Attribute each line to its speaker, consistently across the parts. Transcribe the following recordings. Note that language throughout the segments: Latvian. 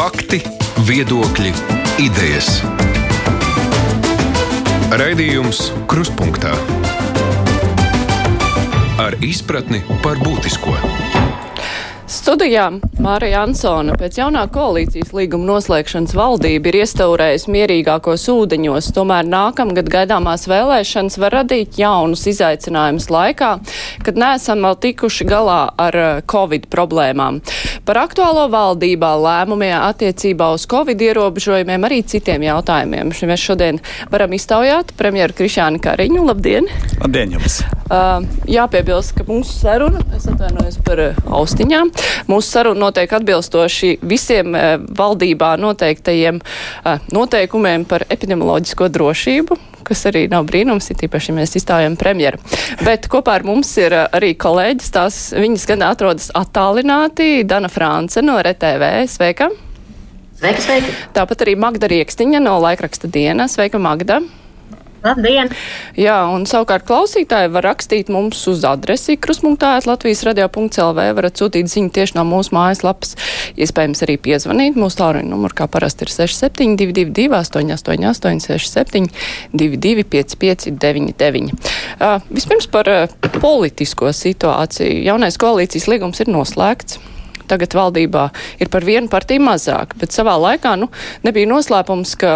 Speaker 1: Fakti, viedokļi, idejas. Raidījums Kruspunkta ar izpratni par būtisko.
Speaker 2: Studijā Mārija Ansona pēc jaunā koalīcijas līguma noslēgšanas valdība ir iestaurējusi mierīgākos ūdeņos, tomēr nākamgad gaidāmās vēlēšanas var radīt jaunus izaicinājumus laikā, kad neesam vēl tikuši galā ar eh, Covid problēmām. Par aktuālo valdībā lēmumiem attiecībā uz Covid ierobežojumiem arī citiem jautājumiem. Mēs šodien varam iztaujāt premjeru Krišāni Kariņu. Labdien!
Speaker 3: Labdien jums!
Speaker 2: Uh, jāpiebilst, ka mūsu saruna, es atvainojos par uh, austiņām, mūsu saruna notiek atbilstoši visiem uh, valdībā noteiktajiem uh, noteikumiem par epidemioloģisko drošību, kas arī nav brīnums, ir tīpaši, ja mēs izstājam premjeru. Bet kopā ar mums ir uh, arī kolēģis, tās viņas gan atrodas attālināti, Dana France no RTV. Sveika!
Speaker 4: Sveiki, sveiki!
Speaker 2: Tāpat arī Magda Riekstiņa no laikraksta dienas. Sveika, Magda!
Speaker 4: Labdien!
Speaker 2: Jā, un savukārt klausītāji var rakstīt mums uz adresi krusmungtājs Latvijas radio.lv, varat sūtīt ziņu tieši no mūsu mājaslapas, iespējams arī piezvanīt. Mūsu tālruņa numur kā parasti ir 6722 888 67 22 55 99. Uh, vispirms par uh, politisko situāciju. Jaunais koalīcijas līgums ir noslēgts tagad valdībā ir par vienu partiju mazāk, bet savā laikā nu, nebija noslēpums, ka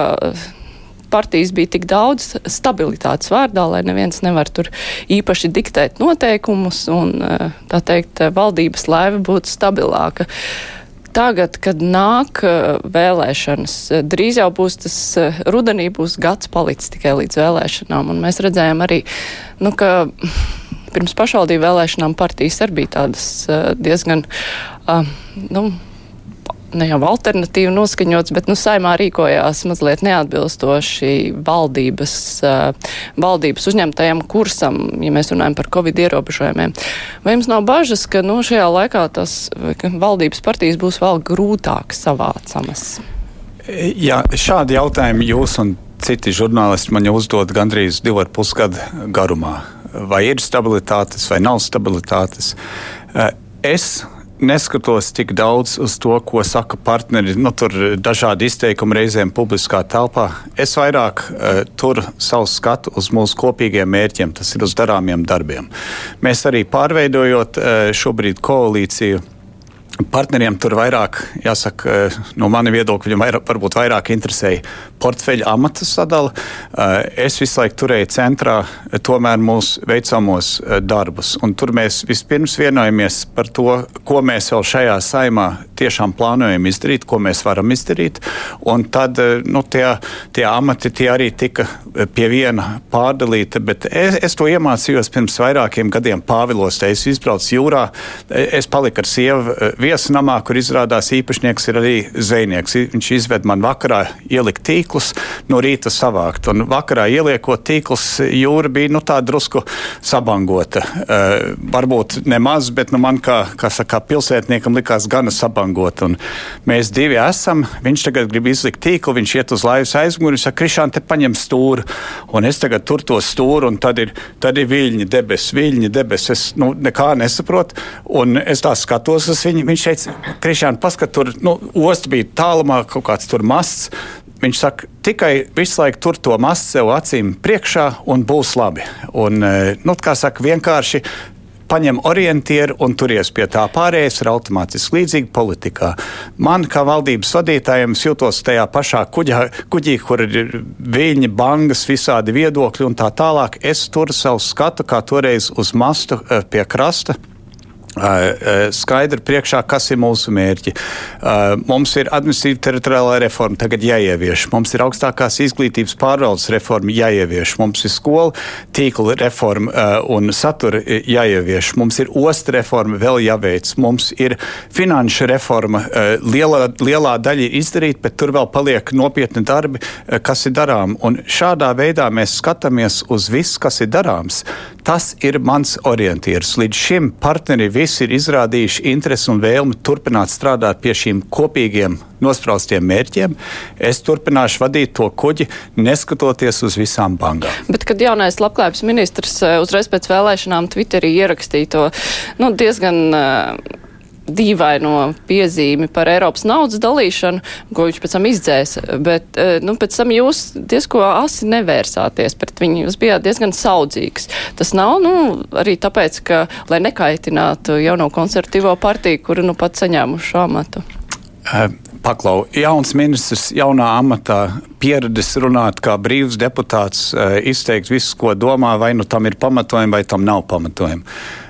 Speaker 2: partijas bija tik daudz stabilitātes vārdā, lai neviens nevar tur īpaši diktēt noteikumus un, eh, tā teikt, valdības laiva būtu stabilāka. Tagad, kad nāk eh, vēlēšanas, eh, drīz jau būs tas rudenī, būs gads palicis tikai līdz vēlēšanām, un mēs redzējām arī, nu, ka pirms pašvaldību vēlēšanām partijas arī bija tādas diezgan, uh, nu, ne jau alternatīvi noskaņots, bet nu, saimā rīkojās mazliet neatbilstoši valdības, uh, valdības uzņemtajam kursam, ja mēs runājam par Covid ierobežojumiem. Vai jums nav bažas, ka nu, šajā laikā tas valdības partijas būs vēl grūtāk savācamas?
Speaker 3: Jā, šādi jautājumi jūs un citi žurnālisti man jau uzdod gandrīz divu ar pusgadu garumā. Vai ir stabilitātes vai nav stabilitātes? Es neskatos tik daudz uz to, ko saka partneri. Nu, tur dažādi izteikumi reizēm publiskā telpā. Es vairāk uh, tur savu skatu uz mūsu kopīgiem mērķiem, tas ir uz darāmiem darbiem. Mēs arī pārveidojot uh, šobrīd koalīciju Partneriem tur vairāk, jāsaka, eh, no mana viedokļa, vairāk, varbūt vairāk interesēja portfeļa amata sadala. Eh, es visu laiku turēju centrā eh, tomēr mūsu veicamos darbus. Un tur mēs vispirms vienojamies par to, ko mēs vēl šajā saimā tiešām plānojam izdarīt, ko mēs varam izdarīt. Un tad nu, tie, tie amati tie arī tika pie viena pārdalīti. Bet es, es to iemācījos pirms vairākiem gadiem Pāvilos. Es izbraucu jūrā, es paliku ar sievu viesnamā, kur izrādās īpašnieks ir arī zvejnieks. Viņš izved man vakarā ielikt tīklus, no rīta savākt. Un vakarā ieliekot tīklus, jūra bija nu, tā drusku sabangota. Uh, varbūt nemaz, bet nu, man kā, kā saka, pilsētniekam likās gana sabangota. Un mēs divi esam. Viņš tagad grib izlikt tīklu, viņš iet uz laivas aizmuguri, saka, Krišān, te paņem stūri. Un es tagad tur to stūri, un tad ir, tad ir viļņi debesis, viļņi debesis. Es nu, nekā nesaprotu. Un es tā skatos uz viņu viņš teica, Krišāna, paskat, tur nu, osta bija tālumā, kaut kāds tur masts. Viņš saka, tikai visu laiku tur to masu sev acīm priekšā un būs labi. Un, e, nu, kā saka, vienkārši paņem orientieru un turies pie tā. Pārējais ir automātiski līdzīgi politikā. Man, kā valdības vadītājiem, jūtos tajā pašā kuģā, kuģī, kur ir viļņi, bangas, visādi viedokļi un tā tālāk. Es turu savu skatu kā toreiz uz mastu e, pie krasta skaidri priekšā, kas ir mūsu mērķi. Mums ir administratīva teritoriālā reforma tagad jāievieš, mums ir augstākās izglītības pārvaldes reforma jāievieš, mums ir skola tīkla reforma un satura jāievieš, mums ir osta reforma vēl jāveic, mums ir finanšu reforma. Lielā, lielā daļa ir izdarīta, bet tur vēl paliek nopietni darbi, kas ir darām. Un šādā veidā mēs skatāmies uz visu, kas ir darāms. Tas ir mans orientieris. Līdz šim partneri visi ir izrādījuši interesi un vēlmi turpināt strādāt pie šīm kopīgiem nospraustiem mērķiem. Es turpināšu vadīt to kuģi, neskatoties uz visām bankām.
Speaker 2: Bet, kad jaunais labklājības ministrs eh, uzreiz pēc vēlēšanām Twitterī ierakstīja to nu, diezgan uh, dīvaino piezīmi par Eiropas naudas dalīšanu, ko viņš pēc tam izdzēs, bet eh, nu, pēc tam jūs diezko asi nevērsāties pret viņu. Jūs bijāt diezgan saudzīgs. Tas nav nu, arī tāpēc, ka, lai nekaitinātu jauno konservatīvo partiju, kuru nu pat saņēmušu amatu.
Speaker 3: Uh, Paklau, jauns ministrs, jaunā amatā, pieredzes runāt kā brīvs deputāts, uh, izteikt visu, ko domā, vai nu tam ir pamatojumi, vai tam nav pamatojumi.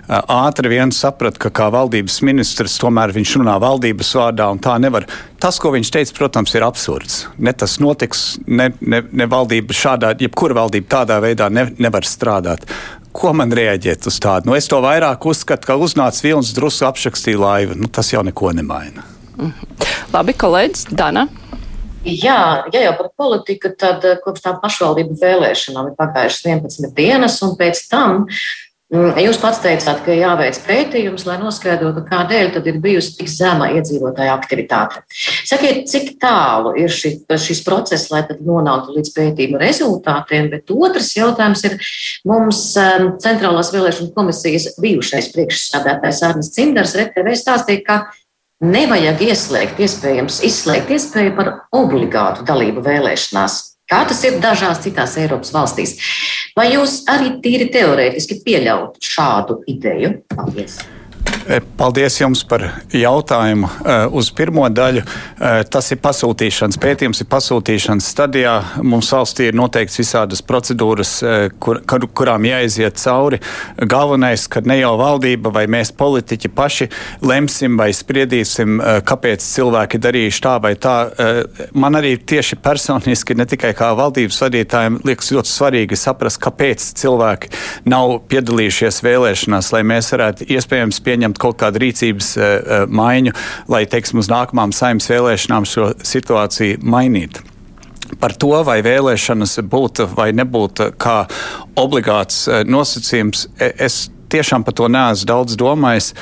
Speaker 3: Uh, ātri vien saprat, ka kā valdības ministrs tomēr viņš runā valdības vārdā un tā nevar. Tas, ko viņš teica, protams, ir absurds. Ne tas notiks, ne, ne, ne valdība šādā, jebkura valdība tādā veidā ne, nevar strādāt. Ko man rēģēt uz tādu? Nu, es to vairāk uzskatu, ka uznāca vilnis drusku apšakstīja laivu. Nu, tas jau neko nemaina.
Speaker 2: Labi, kolēģis Dana.
Speaker 4: Jā, ja jau par politiku, tad eh, kopš tām pašvaldību vēlēšanām ir pagājušas 11 dienas, un pēc tam mm, jūs pats teicāt, ka jāveic pētījums, lai noskaidrotu, kādēļ tad ir bijusi tik zema iedzīvotāja aktivitāte. Sakiet, cik tālu ir ši, šis process, lai tad nonāktu līdz pētījuma rezultātiem, bet otrs jautājums ir mums um, Centrālās vēlēšana komisijas bijušais priekšsādātājs Arnis Cimdars RTV stāstīja, ka nevajag ieslēgt, iespējams, izslēgt iespēju par obligātu dalību vēlēšanās. Kā tas ir dažās citās Eiropas valstīs? Vai jūs arī tīri teorētiski pieļautu šādu ideju? Paldies!
Speaker 3: Eh, paldies jums par jautājumu. Eh, uz pirmo daļu eh, tas ir pasūtīšanas pētījums, ir pasūtīšanas stadijā. Mums valstī ir noteikts visādas procedūras, kur, kur, kurām jāiziet cauri. Galvenais, ka ne jau valdība vai mēs politiķi paši lemsim vai spriedīsim, kāpēc cilvēki darījuši tā vai tā. Man arī tieši personiski, ne tikai kā valdības vadītājiem, liekas ļoti svarīgi saprast, kāpēc cilvēki nav piedalījušies vēlēšanās, lai mēs varētu iespējams pieņemt pieņemt kaut kādu rīcības uh, maiņu, lai, teiksim, uz nākamām saimnes vēlēšanām šo situāciju mainītu. Par to, vai vēlēšanas būtu vai nebūtu kā obligāts nosacījums, e, es tiešām par to neesmu daudz domājis.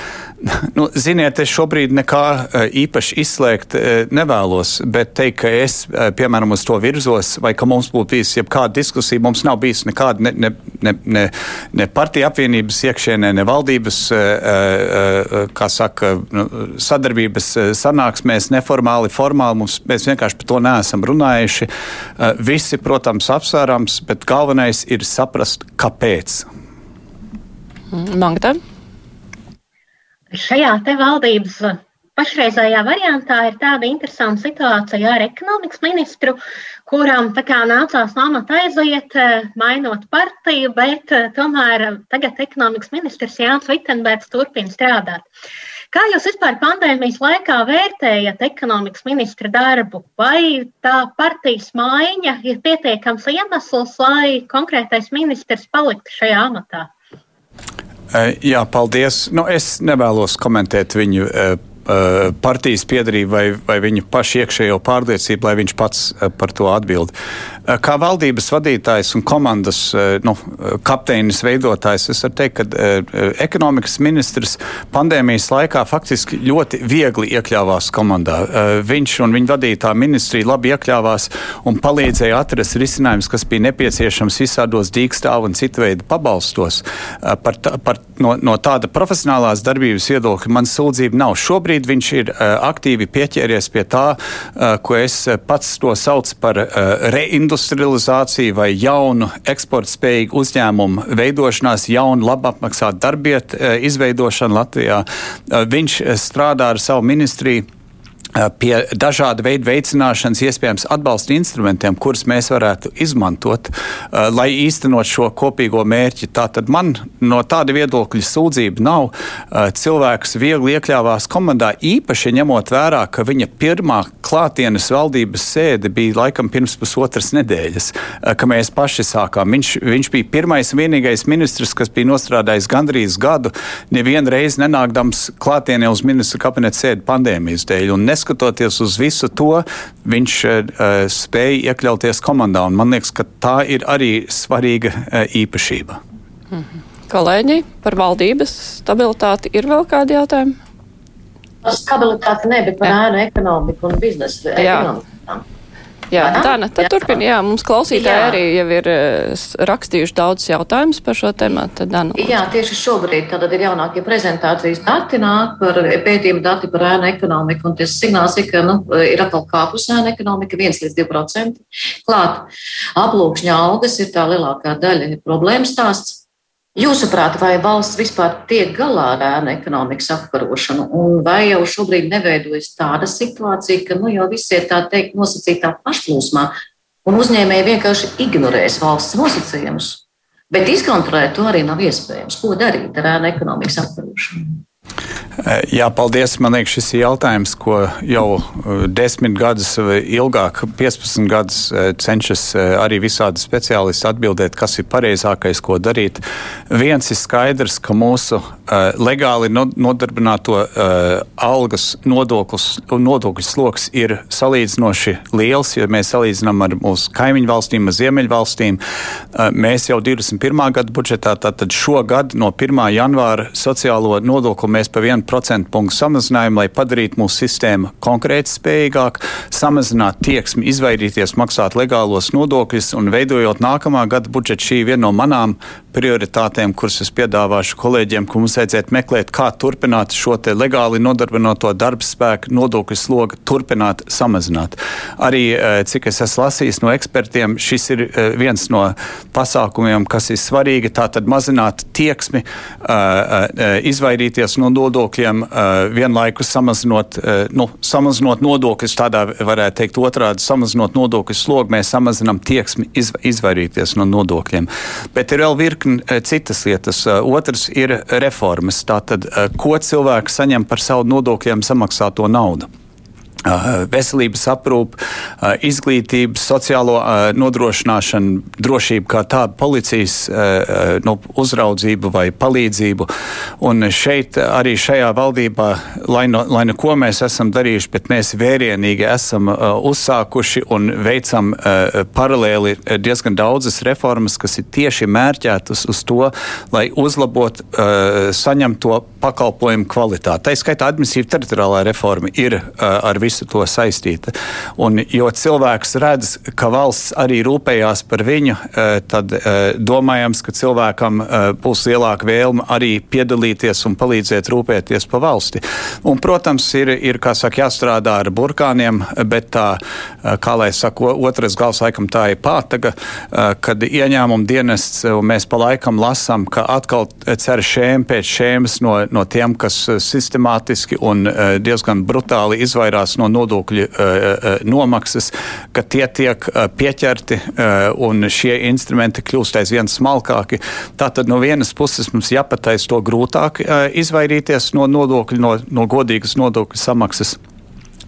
Speaker 3: Nu, ziniet, es šobrīd nekā e, īpaši izslēgt e, nevēlos, bet teikt, ka es, e, piemēram, uz to virzos, vai ka mums būtu bijusi jebkāda diskusija, mums nav bijusi nekāda ne, ne, ne, ne, ne partija apvienības iekšienē, ne valdības, kā saka, nu, sadarbības sanāksmēs, neformāli, formāli. Mums, mēs vienkārši par to neesam runājuši. Visi, protams, apsvērams, bet galvenais ir saprast, kāpēc.
Speaker 2: Magda?
Speaker 5: Šajā te valdības pašreizējā variantā ir tāda interesanta situācija ar ekonomikas ministru, kuram nācās no amata aiziet, mainot partiju, bet tomēr tagad ekonomikas ministrs Jānis Vitsenbergs turpina strādāt. Kā jūs vispār pandēmijas laikā vērtējat ekonomikas ministra darbu? Vai tā partijas maiņa ir pietiekams iemesls, lai konkrētais ministrs paliktu šajā amatā?
Speaker 3: Jā, paldies. Nu, es nevēlos komentēt viņu Uh, partijas piedarību vai, vai viņa paša iekšējo pārliecību, lai viņš pats uh, par to atbild. Uh, kā valdības vadītājs un komandas nu, kapteinis, veidotājs, es varu teikt, ka ekonomikas ministrs pandēmijas laikā faktiski ļoti viegli iekļāvās komandā. Viņš un viņa vadītā ministrija labi iekļāvās un palīdzēja atrast risinājumus, kas bija nepieciešams visādos dīkstāvu un citu veidu pabalstos. Par, par, no, no tāda profesionālās darbības viedokļa man sūdzība nav. Šobrīd šobrīd viņš ir uh, aktīvi pieķēries pie tā, uh, ko es pats to saucu par reindustrializāciju vai jaunu eksporta spējīgu uzņēmumu veidošanās, jaunu labi apmaksātu darbietu izveidošanu Latvijā. Viņš strādā ar savu ministriju Eh, pie dažāda veida veicināšanas, iespējams, atbalsta instrumentiem, kurus mēs varētu izmantot, lai īstenot šo kopīgo mērķi. Tātad man no tāda viedokļa sūdzība nav. Cilvēks viegli iekļāvās komandā, īpaši ņemot vērā, ka viņa pirmā klātienes valdības sēde bija laikam pirms pusotras nedēļas, ka mēs paši sākām. Viņš, viņš bija pirmais un vienīgais ministrs, kas bija nostrādājis gandrīz gadu, nevienu reizi nenākdams klātienē uz ministru kabineta sēdi pandēmijas dēļ. Neskatoties uz visu to, viņš uh, spēja iekļauties komandā. Man liekas, ka tā ir arī svarīga uh, īpašība.
Speaker 2: Mhm. Kolēģi, par valdības stabilitāti ir vēl kādi jautājumi?
Speaker 4: Par stabilitāti ne, bet par ēnu ekonomiku un biznesu.
Speaker 2: Jā, Dana, tad turpini, jā, mums klausītāji jā. arī jau ir rakstījuši daudz jautājumus par šo tēmatu. Dana,
Speaker 4: jā, tieši šobrīd tad ir jaunākie prezentācijas dati nāk par pētījumu dati par ēnu ekonomiku, un tas signāls ir, ka nu, ir atkal kāpus ēnu ekonomika 1 līdz 2%. Klāt, aplūkšņa algas ir tā lielākā daļa problēmas stāsts. Jūsuprāt, vai valsts vispār tiek galā ar ēnu ekonomikas apkarošanu, un vai jau šobrīd neveidojas tāda situācija, ka nu, jau viss ir tā teikt nosacītā pašplūsmā, un uzņēmēji vienkārši ignorēs valsts nosacījumus, bet izkontrolēt to arī nav iespējams. Ko darīt ar ēnu ekonomikas apkarošanu?
Speaker 3: Eh, jā, paldies. Man liekas, šis ir jautājums, ko jau eh, desmit gadus, ilgāk, 15 gadus eh, cenšas arī visādi speciālisti atbildēt, kas ir pareizākais, ko darīt. Viens ir skaidrs, ka mūsu legāli nodarbināto algas nodoklis, nodokļu sloks ir salīdzinoši liels, ja mēs salīdzinām ar mūsu kaimiņu valstīm, ar ziemeļu valstīm. Mēs jau 21. gada budžetā, tātad šogad no 1. janvāra sociālo nodokli mēs pa 1% punktu samazinājumu, lai padarītu mūsu sistēmu konkurētspējīgāku, samazinātu tieksmi, izvairīties maksāt legālos nodokļus un veidojot nākamā gada budžetu. Šī ir viena no manām prioritātēm, kuras es piedāvāšu kolēģiem, ka mums vajadzētu meklēt, kā turpināt šo legāli nodarbināto darba spēku nodokļu slogu, turpināt samazināt. Arī, eh, cik es esmu lasījis no ekspertiem, šis ir eh, viens no pasākumiem, kas ir svarīgi. Tātad mazināt tieksmi, eh, izvairīties no nodokļiem, vienlaikus samazinot, nu, samazinot nodokļus, tādā varētu teikt otrādi, samazinot nodokļu slogu, mēs samazinām tieksmi izvairīties no nodokļiem. Bet ir vēl virkni virkni eh, citas lietas. Eh, otrs ir reformas. Tātad, eh, ko cilvēks saņem par savu nodokļiem samaksāto naudu. Veselības aprūpe, izglītība, sociālo nodrošināšana, drošība kā tāda, policijas nu, uzraudzība vai palīdzību. Un šeit arī šajā valdībā, lai no, lai no ko mēs esam darījuši, bet mēs vērienīgi esam uzsākuši un veicam paralēli diezgan daudzas reformas, kas ir tieši mērķētas uz to, lai uzlabotu saņemto pakalpojumu kvalitāti. Tā skaitā administratīva teritoriālā reforma ir ar visu visu to saistīta. Un, jo cilvēks redz, ka valsts arī rūpējās par viņu, eh, tad eh, domājams, ka cilvēkam eh, būs lielāka vēlme arī piedalīties un palīdzēt rūpēties par valsti. Un, protams, ir, ir saka, jāstrādā ar burkāniem, bet tā, kā lai saka, otrais gals laikam tā ir pātaga, kad ieņēmuma dienests mēs pa laikam lasām, ka atkal cer šēm pēc šēmas no, no tiem, kas sistemātiski un diezgan brutāli izvairās no nodokļu eh, eh, nomaksas, ka tie tiek eh, pieķerti un šie instrumenti kļūst aizvien smalkāki. Tātad no vienas puses mums jāpatais to grūtāk izvairīties no nodokļu, no, no godīgas nodokļu samaksas.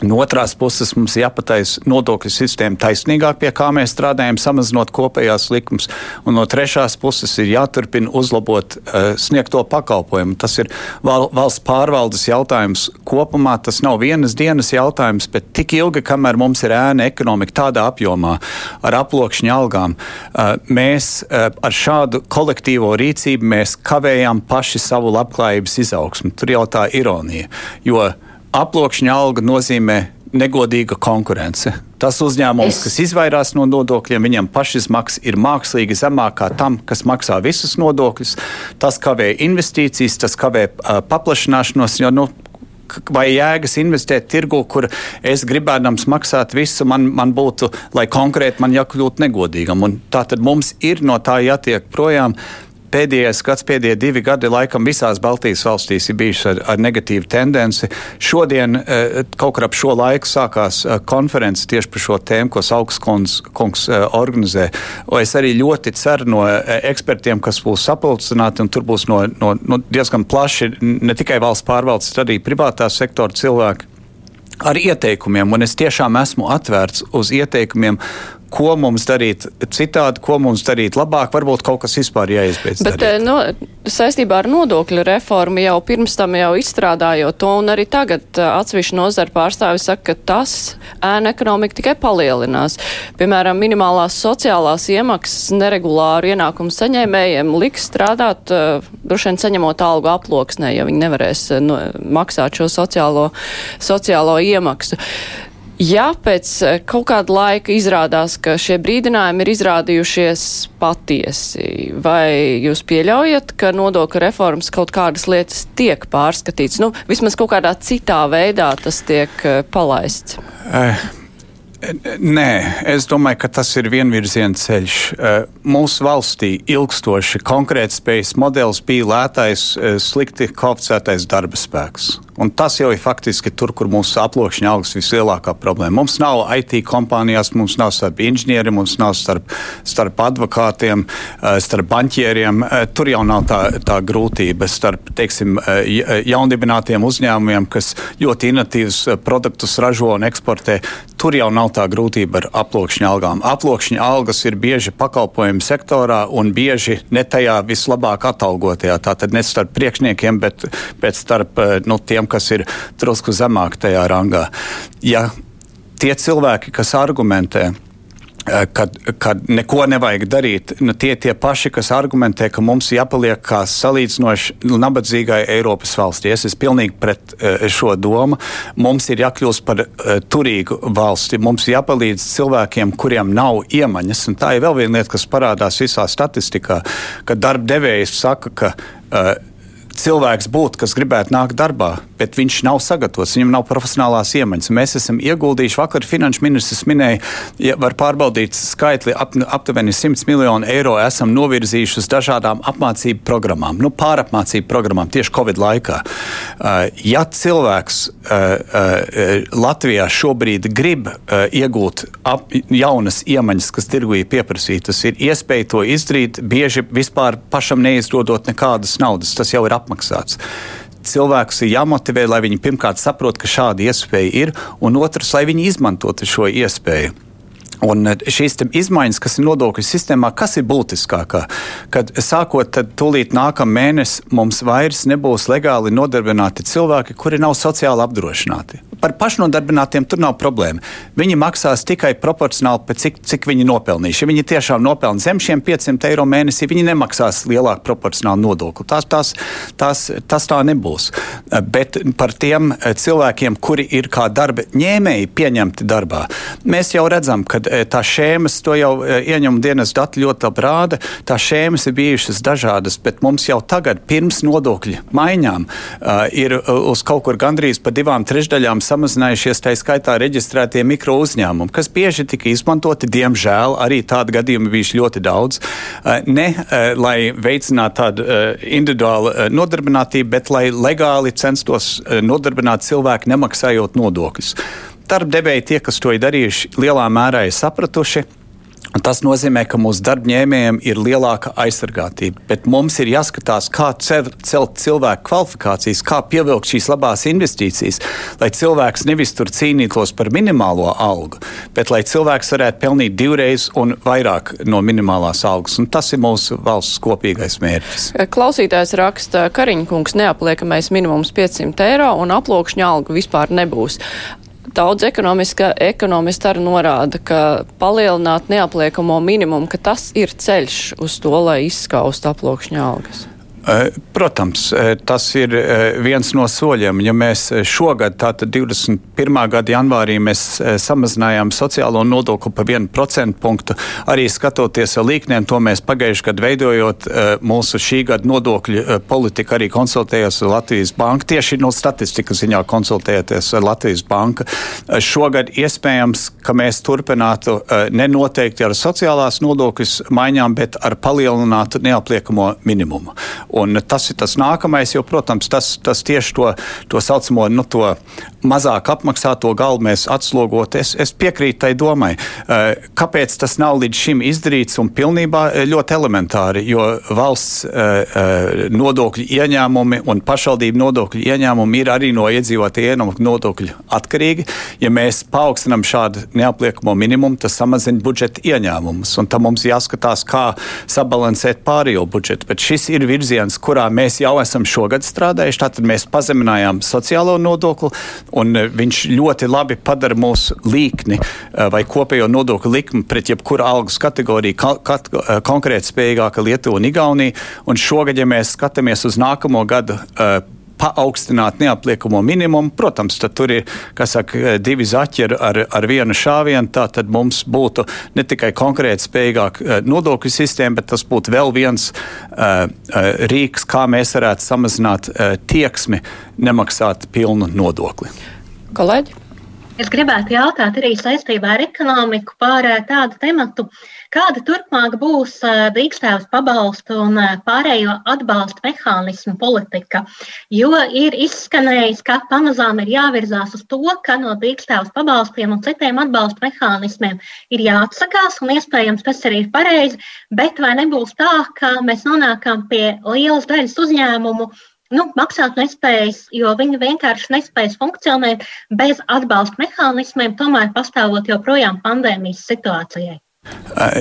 Speaker 3: No otrās puses mums jāpataisa nodokļu sistēma taisnīgāk, pie kā mēs strādājam, samazinot kopējās likums. Un no trešās puses ir jāturpina uzlabot uh, sniegto pakalpojumu. Tas ir val, valsts pārvaldes jautājums kopumā. Tas nav vienas dienas jautājums, bet tik ilgi, kamēr mums ir ēna ekonomika tādā apjomā, ar aploksņa algām, uh, mēs uh, ar šādu kolektīvo rīcību kavējam paši savu labklājības izaugsmu. Tur jau tā ironija. Jo, Aploksņa alga nozīmē negodīga konkurence. Tas uzņēmums, es... kas izvairās no nodokļiem, viņam pašizmaksa ir mākslīgi zemākā tam, kas maksā visus nodokļus. Tas kavē investīcijas, tas kavē uh, paplašināšanos. Jo, nu, vai jēgas investēt tirgu, kur es gribēdams maksāt visu, man, man būtu, lai konkrēti man jākļūt negodīgam. Un tā tad mums ir no tā jātiek projām pēdējais gads, pēdējie divi gadi laikam visās Baltijas valstīs ir bijuši ar, ar negatīvu tendenci. Šodien eh, kaut kur ap šo laiku sākās eh, konferences tieši par šo tēmu, ko Saukskungs kungs, eh, organizē. O es arī ļoti ceru no ekspertiem, kas būs sapulcināti, un tur būs no, no, no diezgan plaši ne tikai valsts pārvaldes, bet arī privātā sektora cilvēki ar ieteikumiem, un es tiešām esmu atvērts uz ieteikumiem, ko mums darīt citādi, ko mums darīt labāk, varbūt kaut kas vispār jāizbeidz.
Speaker 2: Bet darīt. Eh, no, saistībā ar nodokļu reformu jau pirms tam jau izstrādājot to, un arī tagad eh, atsevišķi nozara pārstāvi saka, ka tas ēna ekonomika tikai palielinās. Piemēram, minimālās sociālās iemaksas neregulāru ienākumu saņēmējiem liks strādāt, uh, droši vien saņemot algu aploksnē, ja viņi nevarēs no, maksāt šo sociālo, sociālo iemaksu. Ja pēc eh, kaut kāda laika izrādās, ka šie brīdinājumi ir izrādījušies patiesi, vai jūs pieļaujat, ka nodokļu reformas kaut kādas lietas tiek pārskatīts? Nu, vismaz kaut kādā citā veidā tas tiek eh, palaists.
Speaker 3: Uh. Nē, es domāju, ka tas ir vienvirziena ceļš. Mūsu valstī ilgstoši konkurētspējas modelis bija lētais, slikti kvalificētais darba spēks. Un tas jau ir faktiski tur, kur mūsu aploksņa algas vislielākā problēma. Mums nav IT kompānijās, mums nav starp inženieriem, mums nav starp, starp advokātiem, eh, starp banķieriem. Eh, tur jau nav tā, tā grūtība starp teiksim, eh, jaundibinātiem uzņēmumiem, kas ļoti inovatīvus produktus ražo un eksportē. Tur jau nav tā grūtība ar aploksņa algām. Aploksņa algas ir bieži pakalpojumu sektorā un bieži ne tajā vislabāk atalgotajā. Tātad ne starp priekšniekiem, bet, bet starp nu, tiem tiem, kas ir drusku zemāk tajā rangā. Ja tie cilvēki, kas argumentē, eh, kad, kad neko nevajag darīt. Nu, tie tie paši, kas argumentē, ka mums jāpaliek kā salīdzinoši nabadzīgai Eiropas valstī. Es esmu pilnīgi pret uh, šo domu. Mums ir jākļūst par uh, turīgu valsti. Mums jāpalīdz cilvēkiem, kuriem nav iemaņas. Un tā ir vēl viena lieta, kas parādās visā statistikā, kad darba devējs saka, ka uh, cilvēks būtu, kas gribētu nākt darbā, bet viņš nav sagatavots, viņam nav profesionālās iemaņas. Mēs esam ieguldījuši, vakar finanšu ministrs minēja, ja var pārbaudīt skaitli, ap, aptuveni 100 miljonu eiro esam novirzījuši uz dažādām apmācību programmām, nu, pārapmācību programmām tieši Covid laikā. Uh, ja cilvēks uh, uh, Latvijā šobrīd grib iegūt ap, jaunas iemaņas, kas tirgu ir pieprasītas, ir iespēja to izdarīt, bieži vispār pašam neizrodot nekādas naudas. Tas jau ir apmaksāts cilvēkus ir jāmotivē, lai viņi pirmkārt saprot, ka šāda iespēja ir, un otrs, lai viņi izmantotu šo iespēju. Un eh, šīs izmaiņas, kas ir nodokļu sistēmā, kas ir būtiskākā? Kad sākot tūlīt nākamā mēnesī mums vairs nebūs legāli nodarbināti cilvēki, kuri nav sociāli apdrošināti. Par pašnodarbinātiem tur nav problēma. Viņi maksās tikai proporcionāli pēc cik, cik viņi nopelnījuši. Ja viņi tiešām nopelna zem šiem 500 eiro mēnesī, viņi nemaksās lielāku proporcionālu nodokli. Tās, tās, tās, tas tā nebūs. Bet par tiem cilvēkiem, kuri ir kā darba ņēmēji pieņemti darbā, mēs jau redzam, ka E, tās šēmas, to jau e, ieņem dienas dati ļoti labi rāda, tās šēmas ir bijušas dažādas, bet mums jau tagad pirms nodokļu maiņām ir uz kaut kur gandrīz pa divām trešdaļām samazinājušies tā skaitā reģistrētie mikro uzņēmumi, kas bieži tika izmantoti, diemžēl arī tādu gadījumu bijuši ļoti daudz, uh, ne uh, lai veicinātu tādu individuālu nodarbinātību, bet lai legāli censtos nodarbināt cilvēku nemaksājot nodokļus. Darbdevēji, tie, kas to ir darījuši, lielā mērā ir sapratuši. Tas nozīmē, ka mūsu darbņēmējiem ir lielāka aizsargātība, bet mums ir jāskatās, kā celt cilvēku kvalifikācijas, kā pievilkt šīs labās investīcijas, lai cilvēks nevis tur cīnītos par minimālo algu, bet lai cilvēks varētu pelnīt divreiz un vairāk no minimālās algas. Un tas ir mūsu valsts kopīgais mērķis.
Speaker 2: Klausītājs raksta, ka Kariņkungs neapliekamais minimums 500 eiro un aplokšņa algu vispār nebūs. Daudz ekonomisti arī norāda, ka palielināt neapliekamo minimumu, ka tas ir ceļš uz to, lai izskaustu aploksņa algas.
Speaker 3: Eh, protams, eh, tas ir eh, viens no soļiem. Ja mēs šogad, tātad 21. gada janvārī, mēs samazinājām sociālo nodokli pa 1% punktu, arī skatoties ar līkniem, to mēs pagājuši gadu veidojot mūsu šī gada nodokļu politiku, arī konsultējos ar Latvijas banku, tieši no statistikas ziņā konsultējoties ar Latvijas banku. Šogad iespējams, ka mēs turpinātu nenoteikti ar sociālās nodokļus maiņām, bet ar palielinātu neapliekamo minimumu. Un tas ir tas nākamais, jo, protams, tas, tas tieši to, to saucamo nu, to mazāk apmaksāto galvu mēs atslogot. Es, es piekrītu tai domai. Eh, kāpēc tas nav līdz šim izdarīts un pilnībā eh, ļoti elementāri, jo valsts eh, nodokļu ieņēmumi un pašvaldību nodokļu ieņēmumi ir arī no iedzīvotāju ienākumu nodokļu atkarīgi. Ja mēs paaugstinām šādu neapliekamo minimumu, tas samazina budžeta ieņēmumus. Un tam mums jāskatās, kā sabalansēt pārējo budžetu. Bet šis ir virziens virziens, kurā mēs jau esam šogad strādājuši. Tātad mēs pazeminājām sociālo nodokli, un e, viņš ļoti labi padara mūsu līkni e, vai kopējo nodokļu likmi pret jebkuru algas kategoriju e, konkrēti spējīgāka Lietuva un Igaunija. Un šogad, ja mēs skatāmies uz nākamo gadu, paaugstināt neapliekamo minimumu. Protams, tur ir saka, divi zaķi ar, ar vienu šāvienu. Tad mums būtu ne tikai konkrēti spējīgāka nodokļu sistēma, bet tas būtu vēl viens uh, rīks, kā mēs varētu samazināt uh, tieksmi nemaksāt pilnu nodokli.
Speaker 2: Kolēģi?
Speaker 5: Es gribētu jautāt arī saistībā ar ekonomiku par tādu tematu, kāda turpmāk būs dīkstēvas pabalstu un pārējo atbalstu mehānismu politika. Jo ir izskanējis, ka pamazām ir jāvirzās uz to, ka no dīkstēvas pabalstiem un citiem atbalstu mehānismiem ir jāatsakās, un iespējams tas arī ir pareizi, bet vai nebūs tā, ka mēs nonākam pie lielas daļas uzņēmumu, nu, maksāt nespējas, jo viņi vienkārši nespējas funkcionēt bez atbalsta mehānismiem, tomēr pastāvot joprojām pandēmijas situācijai.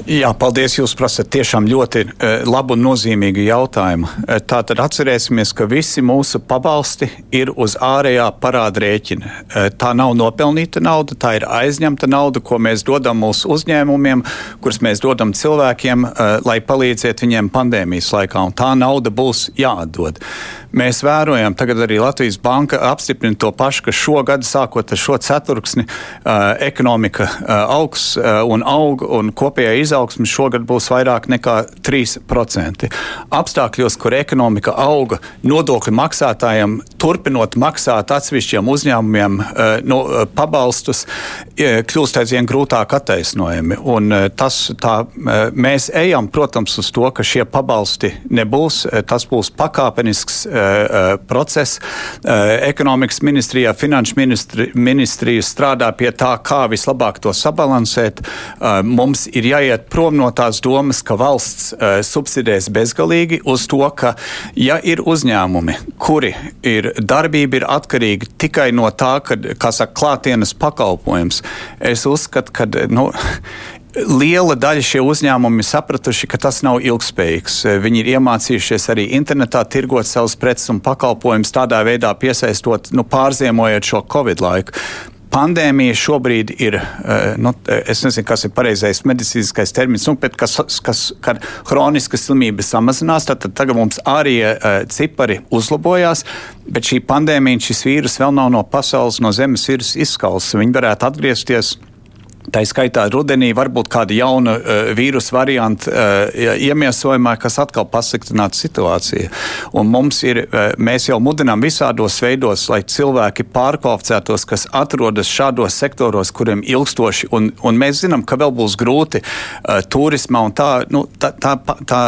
Speaker 3: Jā, paldies. Jūs prasat tiešām ļoti labu un nozīmīgu jautājumu. Tātad atcerēsimies, ka visi mūsu pabalsti ir uz ārējā parāda rēķina. Tā nav nopelnīta nauda, tā ir aizņemta nauda, ko mēs dodam mūsu uzņēmumiem, kurus mēs dodam cilvēkiem, lai palīdzētu viņiem pandēmijas laikā. Un tā nauda būs jāatdod. Mēs vērojam, tagad arī Latvijas banka apstiprina to pašu, ka šogad, sākot ar šo ceturksni, ekonomika augs un aug. Un kopējā izaugsme šogad būs vairāk nekā 3%. Apstākļos, kur ekonomika auga, nodokļu maksātājiem turpinot maksāt atsevišķiem uzņēmumiem eh, no, eh, pabalstus, eh, kļūst aizvien grūtāk attaisnojami. Un tas, tā, mēs ejam, protams, uz to, ka šie pabalsti nebūs. Tas būs pakāpenisks process. Ekonomikas ministrijā, finanšu ministri, ministrija strādā pie tā, kā vislabāk to sabalansēt. Mums ir jāiet prom no tās domas, ka valsts subsidēs bezgalīgi uz to, ka, ja ir uzņēmumi, kuri ir darbība ir atkarīga tikai no tā, ka, kā saka, klātienes pakalpojums, es uzskatu, ka, nu, Liela daļa šie uzņēmumi ir sapratuši, ka tas nav ilgspējīgs. Viņi ir iemācījušies arī internetā tirgot savus preces un pakalpojumus, tādā veidā piesaistot, nu, pārziemojot šo Covid laiku pandēmija šobrīd ir, eh, nu, es nezinu, kas ir pareizais medicīniskais termins, nu, bet kas, kas, kad hroniska slimība samazinās, tad, tad tagad mums arī cipari uzlabojās, bet šī pandēmija, šis vīrus vēl nav no pasaules, no zemes virs izskausts. Viņi varētu atgriezties Tā skaitā rudenī varbūt kāda jauna uh, vīrusu varianta uh, iemiesojumā, kas atkal pasliktinātu situāciju. Un mums ir, uh, mēs jau mudinām visādos veidos, lai cilvēki pārkvalificētos, kas atrodas šādos sektoros, kuriem ilgstoši, un, un mēs zinām, ka vēl būs grūti uh, turismā, un tā, nu, tā, tā, tā,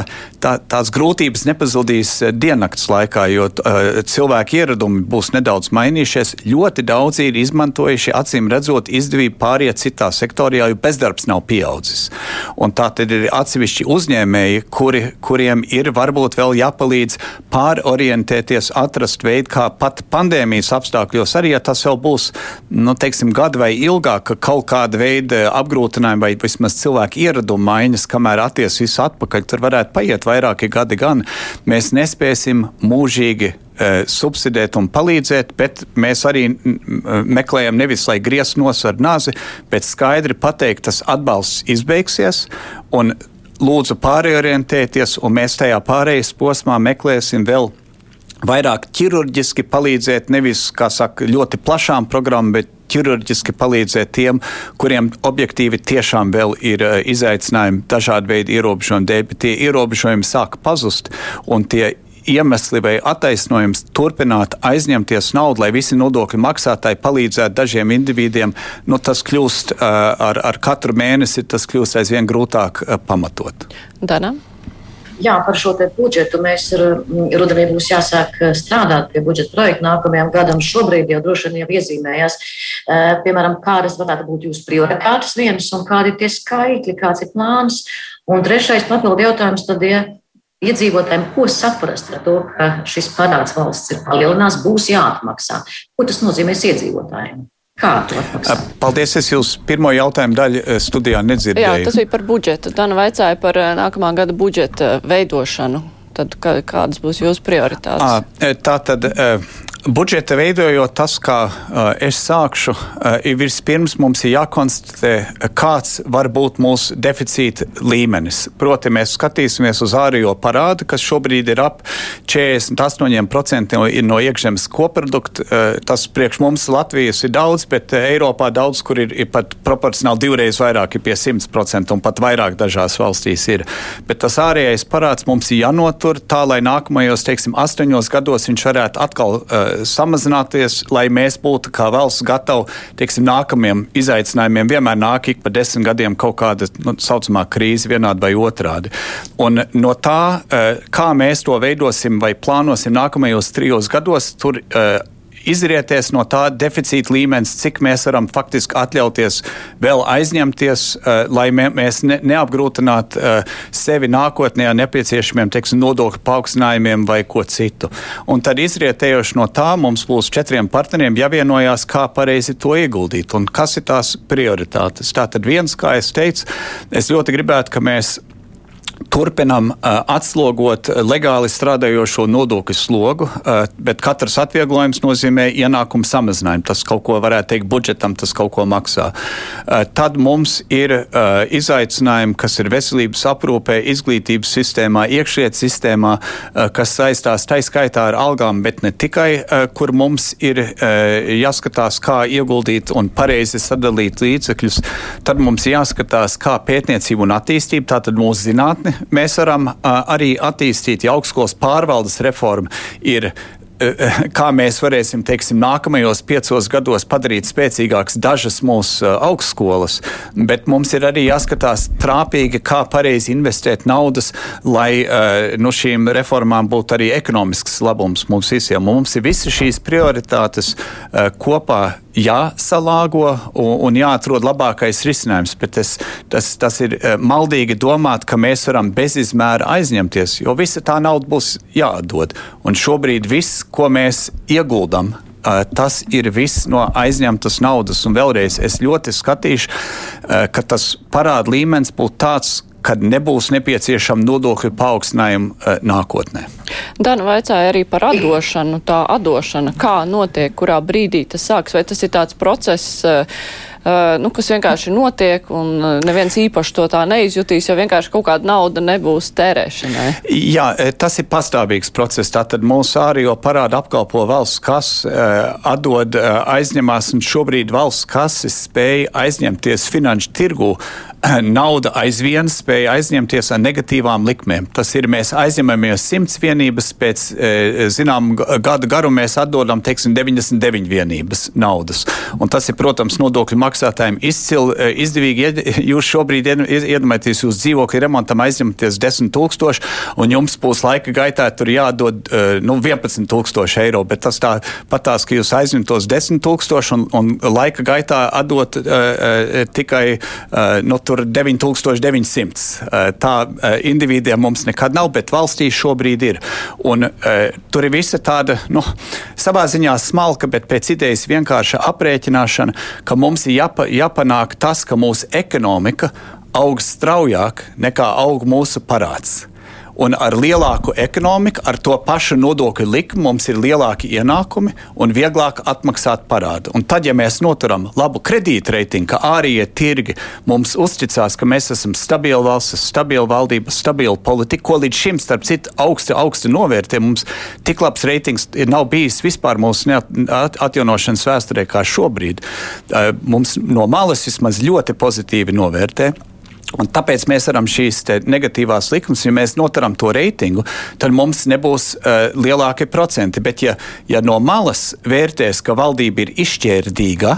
Speaker 3: tā, tās grūtības nepazudīs diennakts laikā, jo uh, cilvēku ieradumi būs nedaudz mainījušies. Ļoti daudzi ir izmantojuši, acīm redzot, izdevību pāriet citās sektorā, jo bezdarbs nav pieaudzis. Un tā tad ir atsevišķi uzņēmēji, kuri, kuriem ir varbūt vēl jāpalīdz pārorientēties, atrast veidu, kā pat pandēmijas apstākļos, arī ja tas vēl būs nu, teiksim, gadu vai ilgāk, ka kaut kāda veida apgrūtinājumi vai vismaz cilvēku ieradumu maiņas, kamēr atties visu atpakaļ, tur varētu paiet vairāki gadi gan. Mēs nespēsim mūžīgi subsidēt un palīdzēt, bet mēs arī meklējam nevis, lai griezt nos ar nazi, bet skaidri pateikt, tas atbalsts izbeigsies. Lūdzu, pārorientēties, un mēs tajā pārējais posmā meklēsim vēl vairāk ķirurģiski palīdzēt, nevis, kā saka, ļoti plašām programmām, bet ķirurģiski palīdzēt tiem, kuriem objektīvi tiešām vēl ir uh, izaicinājumi dažādu veidu ierobežojumu dēļ, bet tie ierobežojumi sāka pazust un tie iemesli vai attaisnojums turpināt aizņemties naudu, lai visi nodokļu maksātāji palīdzētu dažiem individiem, nu, tas kļūst uh, ar, ar katru mēnesi, tas kļūst aizvien grūtāk uh, pamatot.
Speaker 2: Dana?
Speaker 4: Jā, par šo budžetu mēs rudenī būs jāsāk strādāt pie budžeta projekta nākamajam gadam. Šobrīd jau droši vien jau iezīmējās, piemēram, kādas varētu būt jūsu prioritātes vienas un kādi ir tie skaitļi, kāds ir plāns. Un trešais papildu jautājums tad, ja iedzīvotājiem, ko saprast ar to, ka šis parāds valsts ir palielinās, būs jāatmaksā. Ko tas nozīmēs iedzīvotājiem? Kā to atmaksāt?
Speaker 3: Paldies, es jūs pirmo jautājumu daļu studijā nedzirdēju.
Speaker 2: Jā, tas bija par budžetu. Dana vaicāja par nākamā gada budžeta veidošanu. Tad kādas būs jūsu prioritātes?
Speaker 3: Tā tad budžeta veidojot tas, kā uh, es sākšu, uh, ir vispirms mums ir jākonstatē, kāds var būt mūsu deficīta līmenis. Proti, mēs skatīsimies uz ārējo parādu, kas šobrīd ir ap 48% no iekšzemes koprodukta. Uh, tas priekš mums Latvijas ir daudz, bet Eiropā daudz, kur ir, ir pat proporcionāli divreiz vairāk, ir pie 100% un pat vairāk dažās valstīs ir. Bet tas ārējais parāds mums ir jānotur tā, lai nākamajos, teiksim, astoņos gados viņš varētu atkal uh, samazināties, lai mēs būtu kā valsts gatavi teiksim, nākamajiem izaicinājumiem. Vienmēr nāk ik pa desmit gadiem kaut kāda nu, saucamā krīze, vienādi vai otrādi. Un no tā, eh, kā mēs to veidosim vai plānosim nākamajos trijos gados, tur eh, izrietēs no tā deficīta līmenis, cik mēs varam faktiski atļauties vēl aizņemties, uh, lai mē, mēs ne, neapgrūtinātu uh, sevi nākotnē ar nepieciešamiem teiksim, nodokļu paaugstinājumiem vai ko citu. Un tad izrietējoši no tā mums būs četriem partneriem jāvienojās, kā pareizi to ieguldīt un kas ir tās prioritātes. Tātad viens, kā es teicu, es ļoti gribētu, ka mēs turpinam uh, atslogot legāli strādājošo nodokļu slogu, uh, bet katrs atvieglojums nozīmē ienākumu samazinājumu. Tas kaut ko varētu teikt budžetam, tas kaut ko maksā. Uh, tad mums ir izaicinājumi, kas ir veselības aprūpē, izglītības sistēmā, iekšlietu sistēmā, kas saistās taiskaitā ar algām, bet ne tikai, kur mums ir jāskatās, kā ieguldīt un pareizi sadalīt līdzekļus. Tad mums jāskatās, kā pētniecība un attīstība, tātad mūsu zinātni mēs varam arī attīstīt. Ja augstskolas pārvaldes reforma ir kā mēs varēsim, teiksim, nākamajos piecos gados padarīt spēcīgākas dažas mūsu augstskolas, bet mums ir arī jāskatās trāpīgi, kā pareizi investēt naudas, lai nu, šīm reformām būtu arī ekonomisks labums mums visiem. Mums ir visas šīs prioritātes kopā jāsalāgo un, un jāatrod labākais risinājums. Bet tas, tas, tas ir eh, maldīgi domāt, ka mēs varam bezizmēra aizņemties, jo visa tā nauda būs jāatdod. Un šobrīd viss, ko mēs ieguldam, tas ir viss no aizņemtas naudas. Un vēlreiz es ļoti skatīšu, ka tas parāda līmenis būtu tāds, kad nebūs nepieciešama nodokļu paaugstinājuma nākotnē.
Speaker 2: Dana vaicāja arī par atdošanu. Tā atdošana, kā notiek, kurā brīdī tas sāks, vai tas ir tāds process, nu, kas vienkārši notiek un neviens īpaši to tā neizjutīs, jo vienkārši kaut kāda nauda nebūs tērēšanai.
Speaker 3: Jā, tas ir pastāvīgs process. Tātad mūsu ārējo parādu apkalpo valsts kas, atdod, aizņemās, un šobrīd valsts kases spēja aizņemties finanšu tirgu nauda aizvien spēja aizņemties ar negatīvām likmēm. Tas ir, mēs aizņemamies 100 vienības, pēc e, zinām gada garuma mēs atdodam, teiksim, 99 vienības naudas. Un tas ir, protams, nodokļu maksātājiem izcili e, izdevīgi. Jūs šobrīd iedomājieties, jūs dzīvokļu remontam aizņemties 10 tūkstoši, un jums būs laika gaitā tur jādod e, nu, 11 tūkstoši eiro, bet tas tā patās, ka jūs aizņemtos 10 tūkstoši un, un laika gaitā atdot uh, uh, tikai uh, nu, tur 9900. Eh, tā eh, individiem mums nekad nav, bet valstī šobrīd ir. Un, uh, tur ir visa tāda, nu, savā ziņā smalka, bet pēc idejas vienkārša aprēķināšana, ka mums ir jāpa, jāpanāk tas, ka mūsu ekonomika aug straujāk nekā aug mūsu parāds. Un ar lielāku ekonomiku, ar to pašu nodokļu likumu mums ir lielāki ienākumi un vieglāk atmaksāt parādu. Un tad, ja mēs noturam labu kredītreitingu, ka ārējie tirgi mums uzticās, ka mēs esam stabila valsts, stabila valdība, stabila politika, ko līdz šim, starp citu, augsti, augsti novērtē, mums tik labs reitings nav bijis vispār mūsu atjaunošanas vēsturē kā šobrīd. Mums no malas vismaz ļoti pozitīvi novērtē. Un tāpēc mēs varam šīs negatīvās likmes, ja mēs notaram to reitingu, tad mums nebūs uh, lielākie procenti. Bet, ja, ja no malas vērtēs, ka valdība ir izšķērdīga,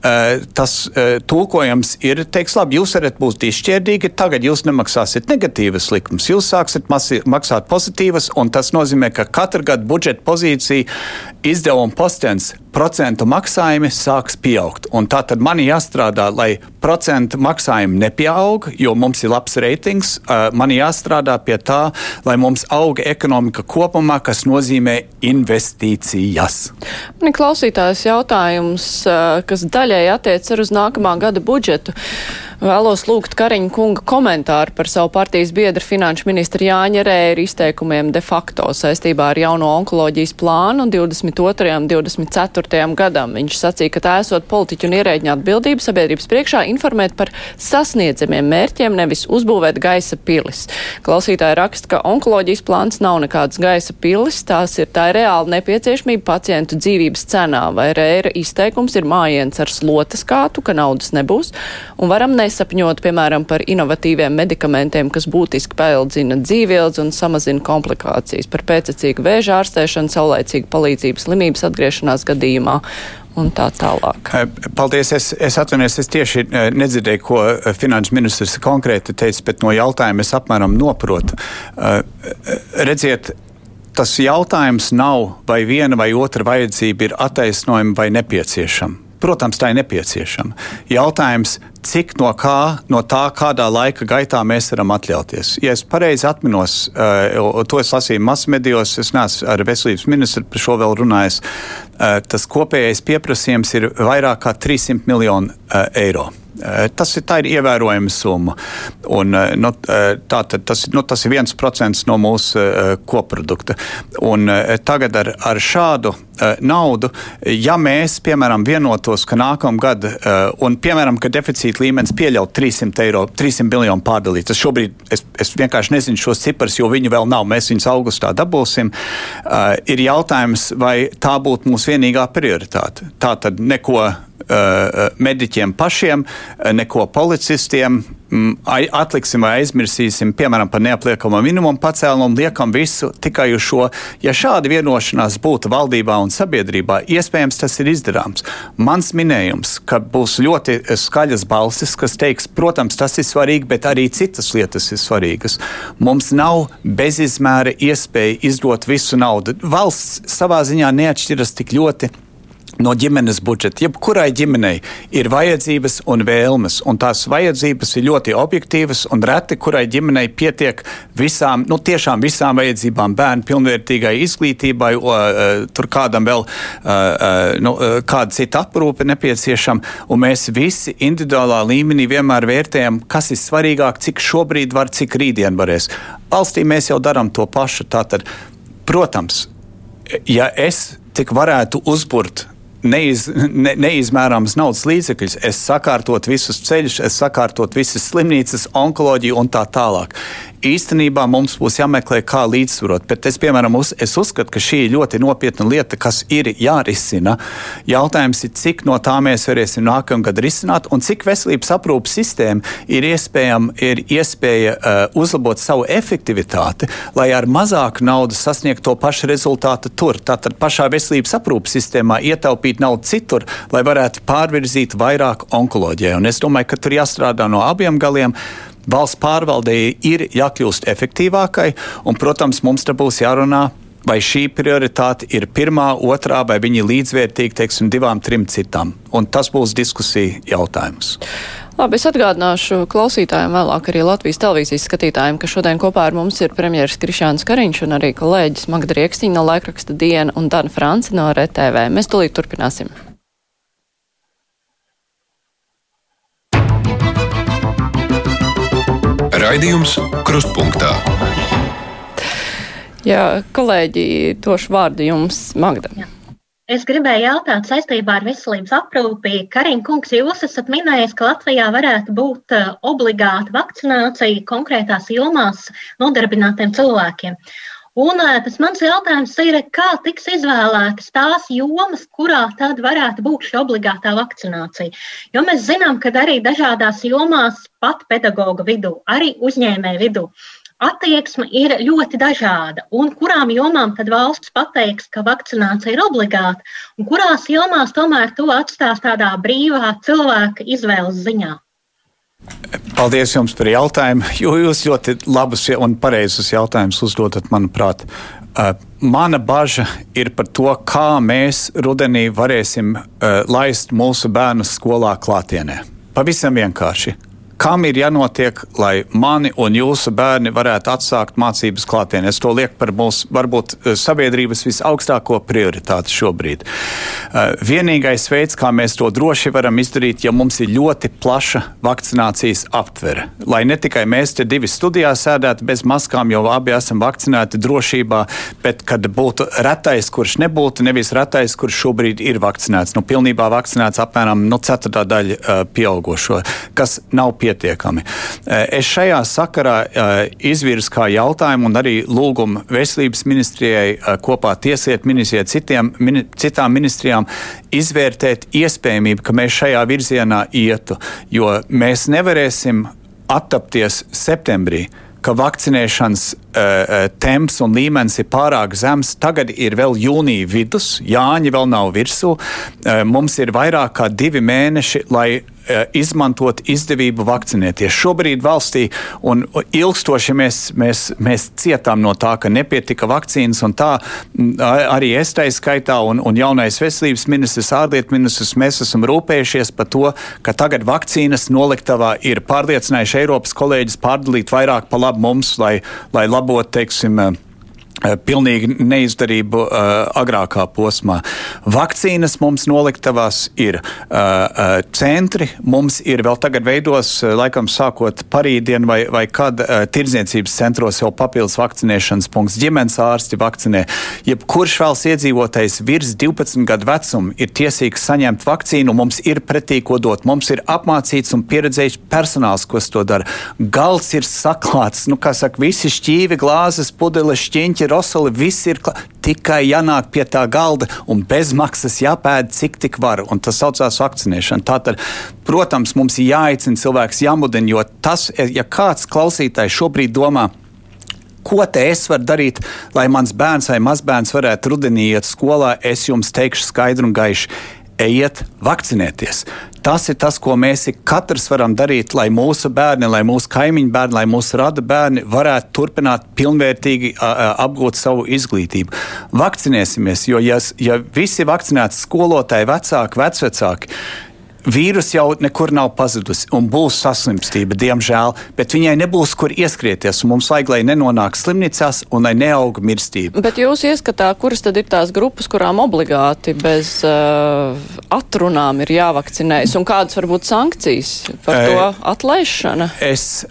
Speaker 3: tas uh, tulkojums ir, teiks, labi, jūs varat būt izšķērdīgi, tagad jūs nemaksāsiet negatīvas likmes, jūs sāksiet maksāt pozitīvas, un tas nozīmē, ka katru gadu budžeta pozīcija izdevuma postens procentu maksājumi sāks pieaugt. Un tā tad man jāstrādā, lai procentu maksājumi nepieaug, jo mums ir labs reitings. Man jāstrādā pie tā, lai mums auga ekonomika kopumā, kas nozīmē investīcijas.
Speaker 2: Man ir klausītājs jautājums, kas daļai attiec ar uz nākamā gada budžetu. Vēlos lūgt Kariņa kunga komentāru par savu partijas biedru finanšu ministru Jāņa Rēra izteikumiem de facto saistībā ar jauno onkoloģijas plānu 22. un 24. gadam. Viņš sacīja, ka tā esot politiķu un ierēģņu atbildība sabiedrības priekšā informēt par sasniedzamiem mērķiem, nevis uzbūvēt gaisa pilis. Klausītāji raksta, ka onkoloģijas plāns nav nekāds gaisa pilis, tās ir tā ir reāla nepieciešamība pacientu dzīvības cenā, vai Rēra izteikums ir mājiens ar slotas kātu, ka naudas nebūs, un varam nes nesapņot, piemēram, par inovatīviem medikamentiem, kas būtiski paildzina dzīvildzi un samazina komplikācijas, par pēcecīgu vēža ārstēšanu, saulēcīgu palīdzību slimības atgriešanās gadījumā un tā tālāk.
Speaker 3: Paldies. Es, es atvainojos, es tieši nedzirdēju, ko finanšu ministrs konkrēti teica, bet no jautājuma es apmēram noprotu. Redziet, tas jautājums nav, vai viena vai otra vajadzība ir attaisnojama vai nepieciešama. Protams, tā ir nepieciešama. Jautājums, cik no, kā, no tā, kādā laika gaitā mēs varam atļauties. Ja es pareizi atminos, uh, to es lasīju masmedijos, es neesmu ar veselības ministru par šo vēl runājis, uh, tas kopējais pieprasījums ir vairāk kā 300 miljonu uh, eiro. Tas ir, ir ievērojama summa. Un, nu, tā, tas, nu, tas ir viens procents no mūsu koprodukta. Un, tagad ar, ar šādu naudu, ja mēs, piemēram, vienotos, ka nākamā gada, un, piemēram, ka deficīta līmenis pieļaut 300, eiro, 300 miljonu pārdalīt, tas šobrīd es, es vienkārši nezinu šos ciprus, jo viņi vēl nav. Mēs viņus augustā dabūsim. Ir jautājums, vai tā būtu mūsu vienīgā prioritāte. Tā tad neko mediķiem pašiem, neko policistiem. Mm, atliksim vai aizmirsīsim, piemēram, par neapliekamo minimumu pacēlumu, liekam visu tikai uz šo. Ja šāda vienošanās būtu valdībā un sabiedrībā, iespējams tas ir izdarāms. Mans minējums, ka būs ļoti skaļas balsis, kas teiks, protams, tas ir svarīgi, bet arī citas lietas ir svarīgas. Mums nav bezizmēra iespēja izdot visu naudu. Valsts savā ziņā neatšķiras tik ļoti no ģimenes budžeta. Jebkurai ģimenei ir vajadzības un vēlmes, un tās vajadzības ir ļoti objektīvas, un reti kurai ģimenei pietiek visām, nu tiešām visām vajadzībām, bērnu pilnvērtīgai izglītībai, o, uh, tur kādam vēl uh, uh, nu, kāda cita aprūpe nepieciešama, un mēs visi individuālā līmenī vienmēr vērtējam, kas ir svarīgāk, cik šobrīd var, cik rītdien varēs. Valstī mēs jau darām to pašu. Tātad, protams, ja es tik varētu uzburt neiz, ne, neizmērāmas naudas līdzekļus, es sakārtot visus ceļus, es sakārtot visas slimnīcas, onkoloģiju un tā tālāk īstenībā mums būs jāmeklē, kā līdzsvarot. Bet es, piemēram, uz, es uzskatu, ka šī ir ļoti nopietna lieta, kas ir jārisina. Jautājums ir, cik no tā mēs varēsim nākamgad risināt, un cik veselības aprūpas sistēma ir, ir iespēja uh, uzlabot savu efektivitāti, lai ar mazāku naudu sasniegtu to pašu rezultātu tur. Tātad pašā veselības aprūpas sistēmā ietaupīt naudu citur, lai varētu pārvirzīt vairāk onkoloģijai. Un es domāju, ka tur jāstrādā no abiem galiem valsts pārvaldei ir jākļūst efektīvākai, un, protams, mums te būs jārunā. Vai šī prioritāte ir pirmā, otrā, vai viņi ir līdzvērtīgi, teiksim, divām, trim citām? Un tas būs diskusija jautājums.
Speaker 2: Labi, es atgādināšu klausītājiem vēlāk arī Latvijas televīzijas skatītājiem, ka šodien kopā ar mums ir premjeras Krišāns Kariņš un arī kolēģis Magda Rieksniņa no laikraksta Diena un Dana Franci no RTV. Mēs tulīt turpināsim.
Speaker 1: Raidījums Krustpunktā.
Speaker 2: Jā, kolēģi, došu vārdu jums, Magda. Jā.
Speaker 5: Es gribēju jautāt saistībā ar veselības aprūpi. Karina kungs, jūs esat minējis, ka Latvijā varētu būt uh, obligāta vakcinācija konkrētās jomās nodarbinātiem cilvēkiem. Un tas mans jautājums ir, kā tiks izvēlētas tās jomas, kurā tad varētu būt šī obligātā vakcinācija? Jo mēs zinām, ka arī dažādās jomās, pat pedagoģa vidū, arī uzņēmēju vidū, attieksme ir ļoti dažāda. Un kurām jomām tad valsts pateiks, ka vakcinācija ir obligāta, un kurās jomās tomēr to atstās tādā brīvā cilvēka izvēles ziņā?
Speaker 3: Paldies jums par jautājumu. Jūs ļoti labus un pareizus jautājumus uzdodat, manuprāt. Uh, mana bažas ir par to, kā mēs rudenī varēsim uh, laist mūsu bērnus skolā klātienē. Pavisam vienkārši. Kam ir jānotiek, lai mani un jūsu bērni varētu atsākt mācības klātienē. Es to lieku par mūsu, varbūt, eh, sabiedrības visaugstāko prioritāti šobrīd. Uh, vienīgais veids, kā mēs to droši varam izdarīt, ja mums ir ļoti plaša vakcinācijas aptvere. Lai ne tikai mēs te divi studijā sēdētu bez maskām, jo abi esam vakcinēti drošībā, bet kad būtu retais, kurš nebūtu, nevis retais, kurš šobrīd ir vakcinēts. Nu, pilnībā vakcinēts apmēram nu, ceturtā daļa uh, pieaugušo, kas nav pietiekami. Es šajā sakarā izvirzu kā jautājumu un arī lūgumu veselības ministrijai kopā tiesiet ministrijai citiem, mini, citām ministrijām izvērtēt iespējamību, ka mēs šajā virzienā ietu, jo mēs nevarēsim attapties septembrī ka vakcinēšanas uh, temps un līmenis ir pārāk zems. Tagad ir vēl jūnija vidus, Jāņa vēl nav virsū. Uh, mums ir vairāk kā divi mēneši, lai izmantot izdevību vakcinēties. Šobrīd valstī un ilgstoši mēs, mēs, mēs cietām no tā, ka nepietika vakcīnas, un tā arī es tai skaitā un, un jaunais veselības ministrs, ārlietu ministrs, mēs esam rūpējušies par to, ka tagad vakcīnas noliktavā ir pārliecinājuši Eiropas kolēģis pārdalīt vairāk pa labu mums, lai, lai labotu, teiksim, Eh, pilnīgi neizdarību uh, agrākā posmā. Vakcīnas mums noliktavās ir uh, centri, mums ir vēl tagad veidos, laikam sākot parīdien vai, vai kad uh, tirdzniecības centros jau papildus vakcinēšanas punkts. Ģimenes ārsti vakcinē. Jebkurš vēlas iedzīvotājs virs 12 gadu vecuma ir tiesīgs saņemt vakcīnu, mums ir pretī ko dot. Mums ir apmācīts un pieredzējis personāls, kas to dara. Galds ir saklāts, nu, kā saka, visi šķīvi, glāzes, pudeles, šķiņķi rosoli, viss ir tikai jānāk pie tā galda un bezmaksas jāpēd, cik tik var. Un tas saucās vakcinēšana. Tātad, protams, mums ir jāaicina cilvēks, jāmudina, jo tas, ja kāds klausītājs šobrīd domā, ko te es varu darīt, lai mans bērns vai mazbērns varētu rudenī iet skolā, es jums teikšu skaidru un gaišu. Ejiet, vakcinēties. Tas ir tas, ko mēs katrs varam darīt, lai mūsu bērni, lai mūsu kaimiņu bērni, lai mūsu rada bērni varētu turpināt pilnvērtīgi apgūt savu izglītību. Vakcinēsimies, jo ja, ja visi vakcinēti skolotāji, vecāki, vecvecāki, Vīrus jau nekur nav pazudus un būs saslimstība, diemžēl, bet viņai nebūs kur ieskrieties. Mums vajag, lai nenonāk slimnīcās un lai neaug mirstība.
Speaker 2: Bet jūs ieskatā, kuras tad ir tās grupas, kurām obligāti bez uh, atrunām ir jāvakcinējas un kādas varbūt sankcijas par to atlaišana?
Speaker 3: Es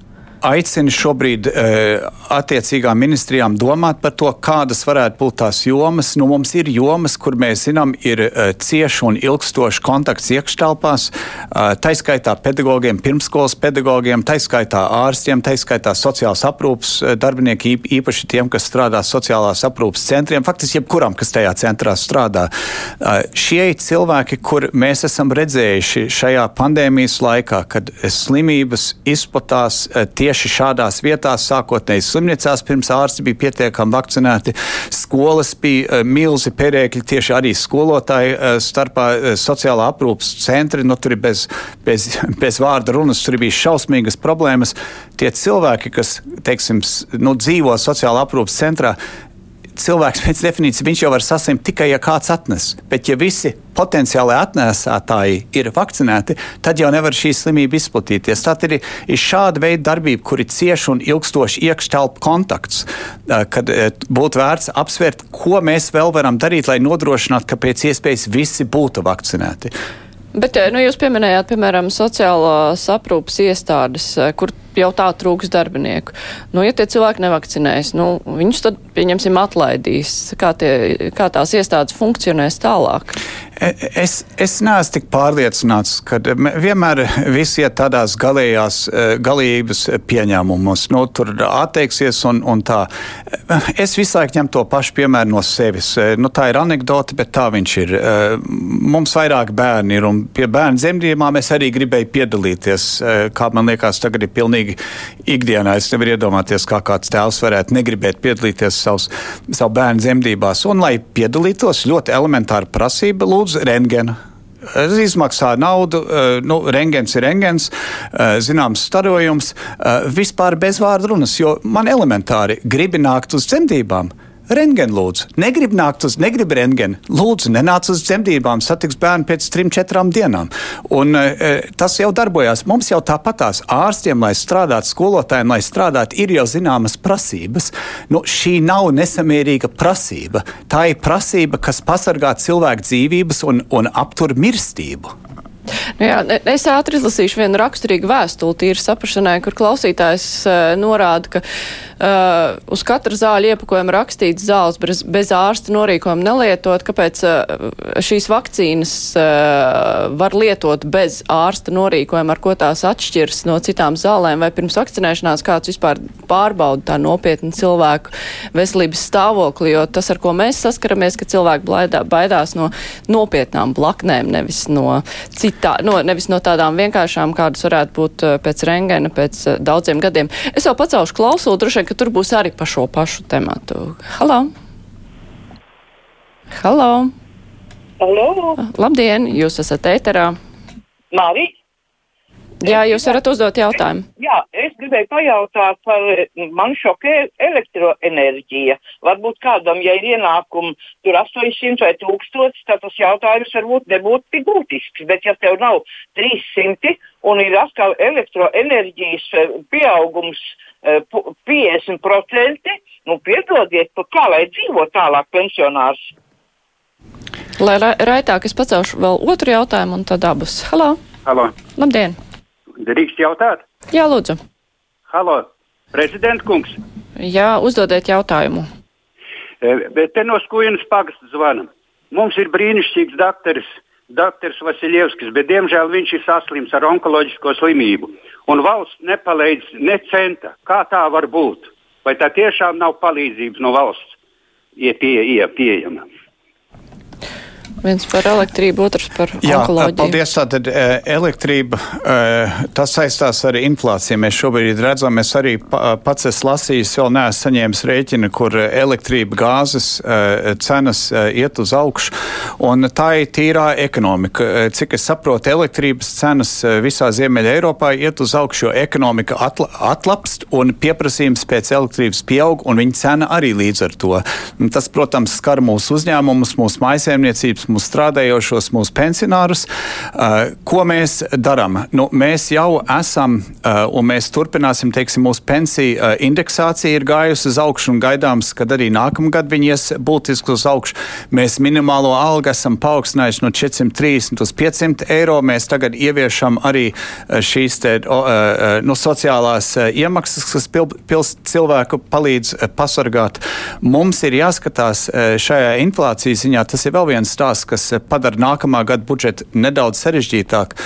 Speaker 3: aicinu šobrīd uh, attiecīgām ministrijām domāt par to, kādas varētu būt tās jomas. Nu, mums ir jomas, kur mēs zinām, ir uh, cieši un ilgstoši kontakts iekštelpās, uh, taiskaitā pedagogiem, pirmskolas pedagogiem, taiskaitā ārstiem, taiskaitā sociālās aprūpas darbinieki, īpaši tiem, kas strādā sociālās aprūpas centriem, faktiski jebkuram, kas tajā centrā strādā. Uh, šie cilvēki, kur mēs esam redzējuši šajā pandēmijas laikā, kad slimības izplatās tie tieši šādās vietās, sākotnēji slimnīcās, pirms ārsti bija pietiekami vakcinēti, skolas bija eh, milzi perēkļi, tieši arī skolotāji eh, starpā eh, sociālā aprūpas centri, nu tur ir bez, bez, bez vārda runas, tur bija šausmīgas problēmas. Tie cilvēki, kas, teiksim, nu, dzīvo sociālā aprūpas centrā, cilvēks pēc definīcijas viņš jau var saslimt tikai, ja kāds atnes. Bet, ja visi potenciāli atnēsātāji ir vakcinēti, tad jau nevar šī slimība izplatīties. Tā ir, ir šāda veida darbība, kur ir cieši un ilgstoši iekštelpu kontakts, kad būtu vērts apsvērt, ko mēs vēl varam darīt, lai nodrošinātu, ka pēc iespējas visi būtu vakcinēti.
Speaker 2: Bet nu, jūs pieminējāt, piemēram, sociālās aprūpas iestādes, kur jau tā trūks darbinieku. Nu, ja tie cilvēki nevakcinējas, nu, viņus tad, pieņemsim, atlaidīs. Kā, tie, kā tās iestādes funkcionēs tālāk?
Speaker 3: E, es, es neesmu tik pārliecināts, ka vienmēr visi iet tādās galējās, e, galības pieņēmumos, nu, tur atteiksies un, un tā. Es visu laiku ņemu to pašu piemēru no sevis. E, nu, tā ir anekdote, bet tā viņš ir. Mums vairāk bērni ir, un pie bērnu dzemdībām es arī gribēju piedalīties, kā man liekas, tagad ir pilnīgi pilnīgi ikdienā. Es nevaru iedomāties, kā kāds tēvs varētu negribēt piedalīties savus, savu bērnu dzemdībās. Un, lai piedalītos, ļoti elementāra prasība lūdzu rentgenu izmaksā naudu, eh, nu, rengens ir rengens, eh, zināms starojums, eh, vispār bez vārdu runas, jo man elementāri gribi nākt uz dzemdībām Rengen lūdzu. Negrib nākt uz, negrib rengen. Lūdzu, nenāc uz dzemdībām, satiks bērnu pēc trim, četrām dienām. Un e, tas jau darbojās. Mums jau tāpatās ārstiem, lai strādātu, skolotājiem, lai strādātu, ir jau zināmas prasības. Nu, šī nav nesamērīga prasība. Tā ir prasība, kas pasargā cilvēku dzīvības un, un aptur mirstību.
Speaker 2: Nu jā, es ātri izlasīšu vienu raksturīgu vēstuli tīri saprašanai, kur klausītājs uh, norāda, ka uh, uz katra zāļa iepakojuma rakstīts zāles bez, bez ārsta norīkojuma nelietot, kāpēc uh, šīs vakcīnas uh, var lietot bez ārsta norīkojuma, ar ko tās atšķiras no citām zālēm, vai pirms vakcinēšanās kāds vispār pārbauda tā nopietni cilvēku veselības stāvokli, jo tas, ar ko mēs saskaramies, ka cilvēki blaidā, baidās no nopietnām blaknēm, nevis no citām tā, no, nevis no tādām vienkāršām, kādas varētu būt eh, pēc rengena, pēc uh, daudziem gadiem. Es jau pacelšu klausulu, droši vien, ka tur būs arī pa šo pašu tematu. Halo! Halo!
Speaker 6: Halo!
Speaker 2: Labdien, jūs esat ēterā.
Speaker 6: Marija!
Speaker 2: Jā, jūs varat uzdot jautājumu.
Speaker 6: Jā, es gribēju pajautāt par, man šokē elektroenerģija. Varbūt kādam, ja ir ienākumi tur 800 vai 1000, tad tas jautājums varbūt nebūtu tik būtisks. Bet ja tev nav 300 un ir atkal elektroenerģijas eh, pieaugums 50%, eh, nu piedodiet, kā lai dzīvo tālāk pensionārs?
Speaker 2: Lai ra raitāk es pacelšu vēl otru jautājumu un tad abus. Halo!
Speaker 7: Halo!
Speaker 2: Labdien!
Speaker 7: Drīkst jautāt?
Speaker 2: Jā, lūdzu.
Speaker 7: Halo, prezident kungs.
Speaker 2: Jā, uzdodiet jautājumu.
Speaker 7: E, bet te no Skujienas pagasta zvanam. Mums ir brīnišķīgs dakteris, dakteris Vasiljevskis, bet diemžēl viņš ir saslims ar onkoloģisko slimību. Un valsts nepalīdz ne centa. Kā tā var būt? Vai tā tiešām nav palīdzības no valsts ie, pie, ie, pieejama?
Speaker 2: Viens par elektrību, otrs par Jā, onkoloģiju.
Speaker 3: Paldies. Tātad elektrība, tas saistās ar inflāciju. Mēs šobrīd redzam, es arī pats esmu lasījis, vēl neesmu saņēmis rēķinu, kur elektrība, gāzes cenas iet uz augšu. Un tā ir tīrā ekonomika. Cik es saprotu, elektrības cenas visā Ziemeļa Eiropā iet uz augšu, jo ekonomika atla, atlapst un pieprasījums pēc elektrības pieaug, un viņa cena arī līdz ar to. Tas, protams, skar mūsu uzņēmumus, mūsu maisaimniecības mūsu strādājošos, mūsu pensionārus. Uh, ko mēs darām? Nu, mēs jau esam uh, un mēs turpināsim, teiksim, mūsu pensiju uh, indeksācija ir gājusi uz augšu un gaidāms, ka arī nākamgad viņi ies būtiski uz augšu. Mēs minimālo algu esam paaugstinājuši no 430 uz 500 eiro. Mēs tagad ieviešam arī šīs te, no sociālās iemaksas, kas pil, pils cilvēku palīdz pasargāt. Mums ir jāskatās šajā inflācijas ziņā, tas ir vēl viens stāsts tas, kas padara nākamā gada budžetu nedaudz sarežģītāk.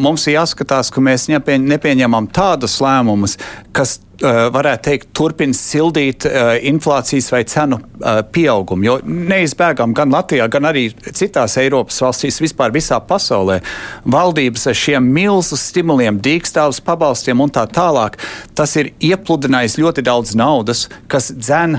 Speaker 3: Mums ir jāskatās, ka mēs nepieņemam tādus lēmumus, kas Eh, varētu teikt, turpina sildīt uh, inflācijas vai cenu uh, pieaugumu. Jo neizbēgam gan Latvijā, gan arī citās Eiropas valstīs, vispār visā pasaulē, valdības ar šiem milzu stimuliem, dīkstāvus pabalstiem un tā tālāk, tas ir iepludinājis ļoti daudz naudas, kas dzen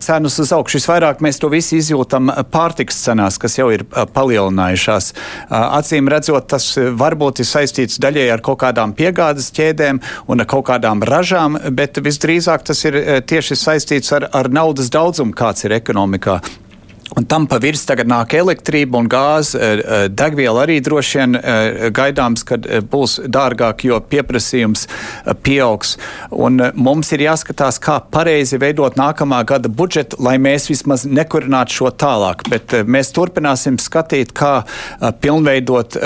Speaker 3: cenas uz augšu. Visvairāk mēs to visu izjūtam pārtiks cenās, kas jau ir palielinājušās. Acīm redzot, tas varbūt ir saistīts daļai ar kaut kādām piegādes ķēdēm un ar kaut kādām ražām bet visdrīzāk tas ir eh, tieši saistīts ar, ar naudas daudzumu, kāds ir ekonomikā. Un tam pa virs tagad nāk elektrība un gāze. Eh, eh, degviela arī droši vien eh, gaidāms, ka būs dārgāk, jo pieprasījums pieaugs. Un mums ir jāskatās, kā pareizi veidot nākamā gada budžetu, lai mēs vismaz nekurinātu šo tālāk. Bet mēs turpināsim skatīt, kā pilnveidot,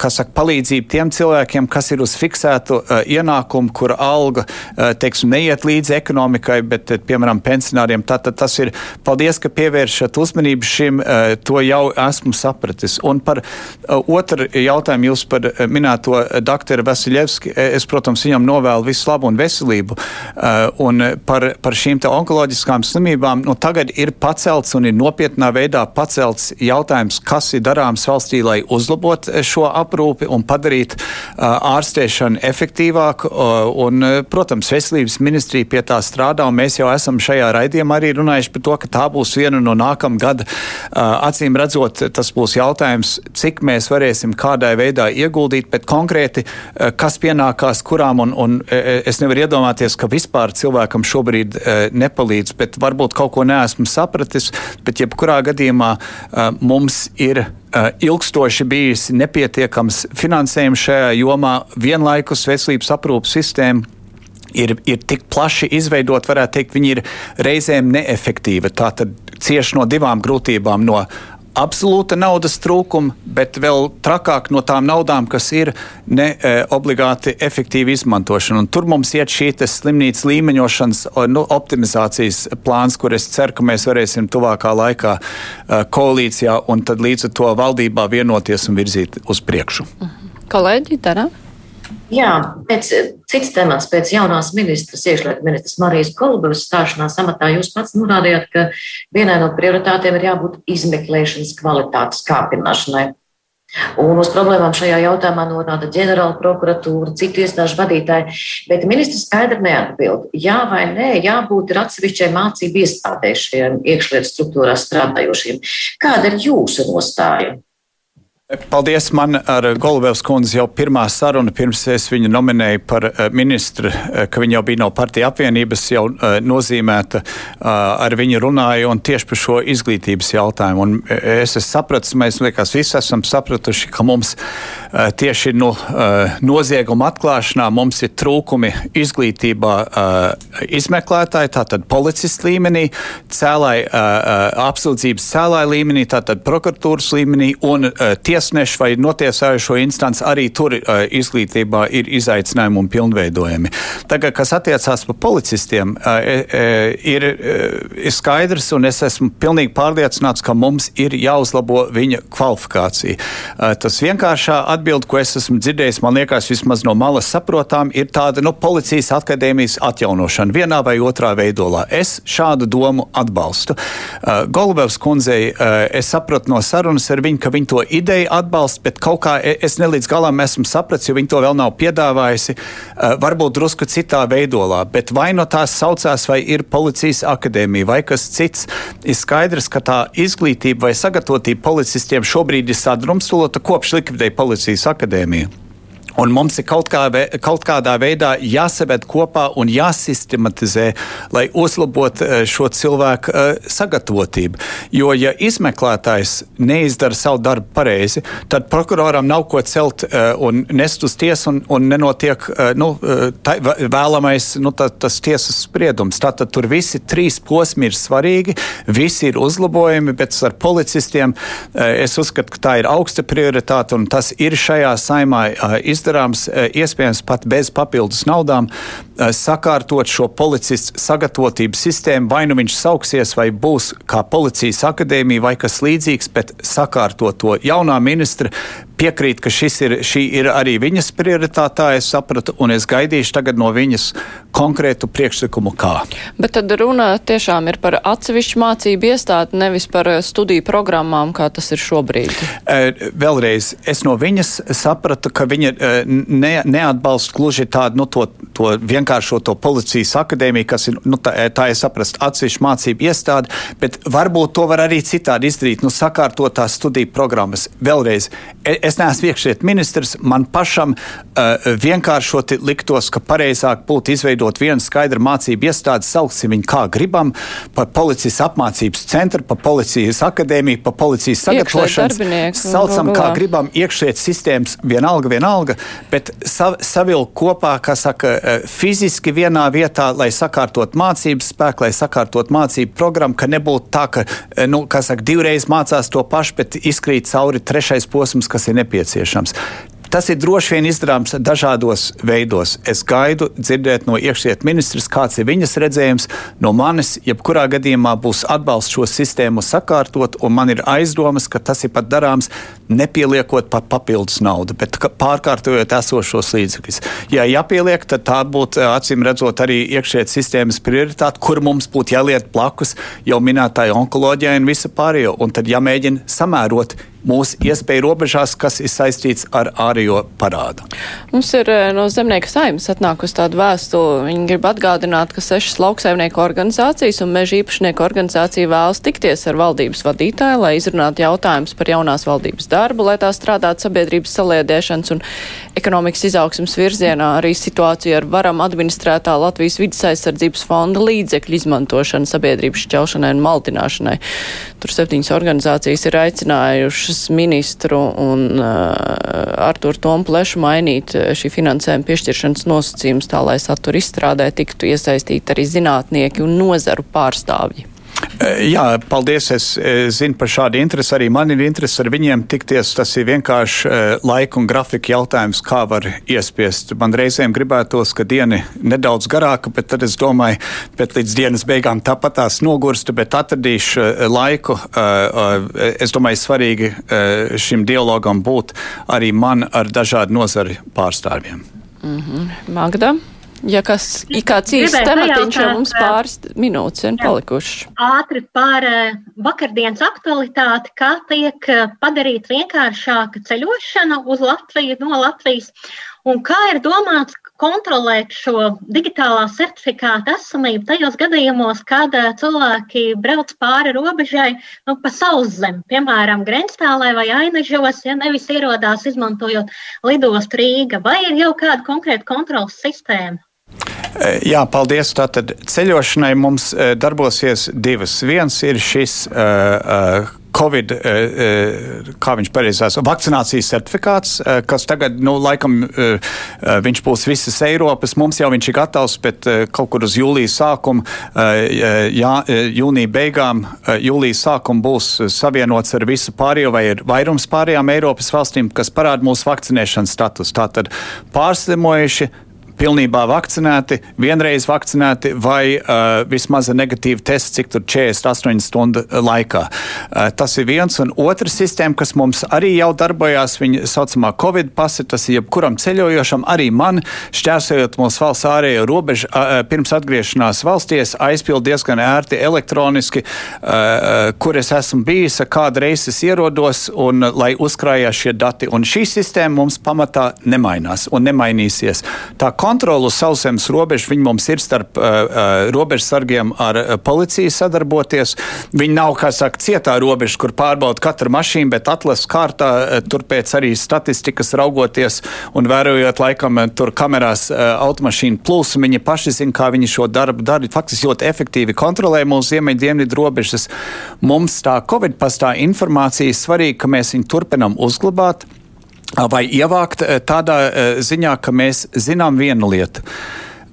Speaker 3: kas saka, palīdzību tiem cilvēkiem, kas ir uz fiksētu ienākumu, kur alga, teiksim, neiet līdzi ekonomikai, bet, piemēram, pensionāriem. Tātad tas ir, paldies, ka pievēršat uzmanību uzmanību šim, eh, to jau esmu sapratis. Un par eh, otru jautājumu jūs par eh, minēto doktoru Vasiljevski, es, protams, viņam novēlu visu labu un veselību. Un par, par šīm te onkoloģiskām slimībām, nu, tagad ir pacelts un ir nopietnā veidā pacelts jautājums, kas ir darāms valstī, lai uzlabot šo aprūpi un padarīt ārstēšanu efektīvāku. Un, protams, veselības ministrija pie tā strādā, un mēs jau esam šajā raidījumā arī runājuši par to, ka tā būs viena no nākamajām gada. Acīm redzot, tas būs jautājums, cik mēs varēsim kādai veidā ieguldīt, bet konkrēti, kas pienākās kurām, un, un es nevaru iedomāties, ka vispār cilvēkam šobrīd nepalīdz, bet varbūt kaut ko neesmu sapratis, bet jebkurā gadījumā mums ir ilgstoši bijis nepietiekams finansējums šajā jomā, vienlaikus veselības aprūpas sistēma ir, ir tik plaši izveidot, varētu teikt, viņi ir reizēm neefektīvi. Tā tad cieši no divām grūtībām. No absolūta naudas trūkuma, bet vēl trakāk no tām naudām, kas ir ne e, obligāti efektīva izmantošana. Un tur mums iet šī slimnīcas līmeņošanas nu, optimizācijas plāns, kur es ceru, ka mēs varēsim tuvākā laikā e, koalīcijā un tad līdz ar to valdībā vienoties un virzīt uz priekšu.
Speaker 2: Mhm. Kolēģi, Dara?
Speaker 4: Jā, pēc cits temats, pēc jaunās ministras, iekšlietu ministras Marijas Kolubavas stāšanās amatā, jūs pats norādījāt, ka vienai no prioritātēm ir jābūt izmeklēšanas kvalitātes kāpināšanai. Un uz problēmām šajā jautājumā norāda ģenerāla prokuratūra, citu iestāžu vadītāji, bet ministrs skaidri neatbild. Jā vai nē, jābūt ir atsevišķai mācību iestādēšiem, iekšlietu struktūrā strādājošiem. Kāda ir jūsu nostāja?
Speaker 3: Paldies! Man ar Golubevs kundzi jau pirmā saruna, pirms es viņu nominēju par eh, ministru, eh, ka viņa jau bija no partija apvienības, jau eh, nozīmēta. Ar viņu runāju un tieši par šo izglītības jautājumu. Un es esmu sapratis, mēs liekas, visi esam sapratuši, ka mums tieši no nozieguma atklāšanā mums ir trūkumi izglītībā izmeklētāji, tātad policists līmenī, cēlāji, apsūdzības cēlāji līmenī, tātad prokuratūras līmenī un tie tiesneši vai notiesājušo instanci arī tur uh, izglītībā ir izaicinājumi un pilnveidojumi. Tagad, kas attiecās par policistiem, uh, uh, ir, ir skaidrs, un es esmu pilnīgi pārliecināts, ka mums ir jāuzlabo viņa kvalifikācija. Tas vienkāršā atbild, ko es esmu dzirdējis, man liekas, vismaz no malas saprotām, ir tāda nu, policijas akadēmijas atjaunošana vienā vai otrā veidolā. Es šādu domu atbalstu. Golubevs kundzei es sapratu no sarunas ar viņu, ka viņa to ideju atbalsts, bet kaut kā e, es ne līdz galam esmu sapratis, jo viņi to vēl nav piedāvājusi. E, varbūt drusku citā veidolā, bet vai no tās saucās, vai ir policijas akadēmija vai kas cits, ir skaidrs, ka tā izglītība vai sagatavotība policistiem šobrīd ir sadrumstalota kopš likvidēja policijas akadēmiju. Un mums ir kaut, kā, kaut kādā veidā jāsaved kopā un jāsistematizē, lai uzlabotu eh, šo cilvēku uh, sagatavotību. Jo, ja izmeklētājs neizdara savu darbu pareizi, tad prokuroram nav ko celt uh, un nest uz tiesu, un, un nenotiek nu, tā, vēlamais nu, tā, tas tiesas spriedums. Tātad tur visi trīs posmi ir svarīgi, visi ir uzlabojumi, bet ar policistiem es uzskatu, ka tā ir augsta prioritāte un tas ir šajā saimā izdarīts izdarāms, e, iespējams pat bez papildus naudām, e, sakārtot šo policistu sagatavotības sistēmu. Vai nu viņš sauksies, vai būs kā policijas akadēmija vai kas līdzīgs, bet sakārtot to jaunā ministra piekrīt, ka ir, šī ir arī viņas prioritātā, es sapratu, un es gaidīšu tagad no viņas konkrētu priekšlikumu, kā.
Speaker 2: Bet tad runa tiešām ir par atsevišķu mācību iestādi, nevis par eh, studiju programmām, kā tas ir šobrīd.
Speaker 3: E, vēlreiz, es no viņas sapratu, ka viņa e, ne, neatbalsta gluži tādu nu, to, to vienkāršo to policijas akadēmiju, kas ir, nu, tā, tā es saprastu, atsevišķu mācību iestādi, bet varbūt to var arī citādi izdarīt, nu, sakārtot tās studiju programmas. Vēlreiz, e, es neesmu iekšliet ministrs, man pašam uh, vienkāršoti liktos, ka pareizāk būtu izveidot vienu skaidru mācību iestādi, sauksim viņu kā gribam, par policijas apmācības centru, par policijas akadēmiju, par policijas sagatavošanas. Saucam, kā gribam, iekšliet sistēmas, vienalga, vienalga, bet sav, savilk kopā, kā saka, uh, fiziski vienā vietā, lai sakārtot mācības spēku, lai sakārtot mācību programmu, ka nebūtu tā, ka, uh, nu, kā saka, divreiz mācās to pašu, bet izkrīt cauri trešais posms, kas ir nepieciešams. Tas ir droši vien izdarāms dažādos veidos. Es gaidu dzirdēt no iekšlietu ministrs, kāds ir viņas redzējums. No manis, jebkurā gadījumā, būs atbalsts šo sistēmu sakārtot, un man ir aizdomas, ka tas ir pat darāms nepieliekot pa papildus naudu, bet pārkārtojot esošos līdzekļus. Ja jāpieliek, tad tā būtu acīm redzot arī iekšējā sistēmas prioritāte, kur mums būtu jāliet blakus jau minētāja onkoloģijai un visa pārējo. Un tad jāmēģina samērot mūsu iespēju robežās, kas ir saistīts ar ārējo parādu.
Speaker 2: Mums ir eh, no zemnieka saimnes atnākusi tāda vēstule. Viņi grib atgādināt, ka sešas lauksaimnieku organizācijas un meža īpašnieku organizācija vēlas tikties ar valdības vadītāju, lai izrunātu jautājumus par jaunās valdības darbu, lai tā strādātu sabiedrības saliedēšanas un ekonomikas izaugsmas virzienā, arī situāciju ar varam administrētā Latvijas vidas aizsardzības fonda līdzekļu izmantošanu sabiedrības šķelšanai un maldināšanai. Tur septiņas organizācijas ir aicinājušas ministru un uh, Artur Tomplešu mainīt uh, šī finansējuma piešķiršanas nosacījums tā, lai satura izstrādē tiktu iesaistīti arī zinātnieki un nozaru pārstāvji.
Speaker 3: Eh, jā, paldies. Es, es zinu par šādu interesi. Arī man ir interesi ar viņiem tikties. Tas ir vienkārši eh, laika un grafika jautājums, kā var iespiest. Man reizēm gribētos, ka diena nedaudz garāka, bet tad es domāju, ka līdz dienas beigām tāpat tās nogurstu, bet atradīšu eh, laiku. Es domāju, svarīgi šim dialogam būt arī man ar dažādu nozaru pārstāvjiem.
Speaker 2: Mm -hmm. Magda? Ja kas ir kāds īsts tematiņš, jau mums pāris minūtes ir palikušas.
Speaker 5: Ātri par vakardienas aktualitāti, kā tiek padarīta vienkāršāka ceļošana uz Latviju no Latvijas, un kā ir domāts kontrolēt šo digitālā certifikāta esamību tajos gadījumos, kad cilvēki brauc pāri robežai nu, pa sauszemi, piemēram, Grenstālē vai Ainažos, ja nevis ierodās izmantojot lidostu Rīga, vai ir jau kāda konkrēta kontrolas sistēma?
Speaker 3: Eh, jā, paldies. Tātad ceļošanai mums eh, darbosies divas. Viens ir šis uh, Covid, kā viņš pareizās, vakcinācijas certifikāts, kas tagad, nu, laikam, viņš būs visas Eiropas. Mums jau viņš ir gatavs, bet kaut kur uz jūlijas sākumu, jā, jūnija beigām, jūlijas sākumu būs savienots ar visu pārējo vai ar vairums pārējām Eiropas valstīm, kas parāda mūsu vakcinēšanas status. Tātad pārslimojuši pilnībā vakcinēti, vienreiz vakcinēti vai uh, vismaz ar negatīvu testu, cik tur 48 stundu laikā. Uh, tas ir viens. Un otra sistēma, kas mums arī jau darbojās, viņa saucamā Covid pasi, tas ir jebkuram ceļojošam, arī man, šķērsojot mūsu valsts ārējo robežu, uh, pirms atgriešanās valstīs, aizpild diezgan ērti elektroniski, uh, kur es esmu bijis, kādu reizi es ierodos, un lai uzkrājās šie dati. Un šī sistēma mums pamatā nemainās un nemainīsies. Tā kontroli uz sauszemes robežu viņi mums ir starp uh, uh, robežsargiem ar uh, policiju sadarboties. Viņi nav, kā saka, cietā robeža, kur pārbauda katru mašīnu, bet atlases kārtā uh, turpēc arī statistikas raugoties un vērojot laikam uh, tur kamerās uh, automašīnu plūsmu. Viņi paši zina, kā viņi šo darbu dara. Faktiski ļoti efektīvi kontrolē mūsu ziemeļu dienvidu robežas. Mums tā Covid pastā informācija ir svarīga, ka mēs viņu turpinam uzglabāt vai ievākt tādā ziņā, ka mēs zinām vienu lietu.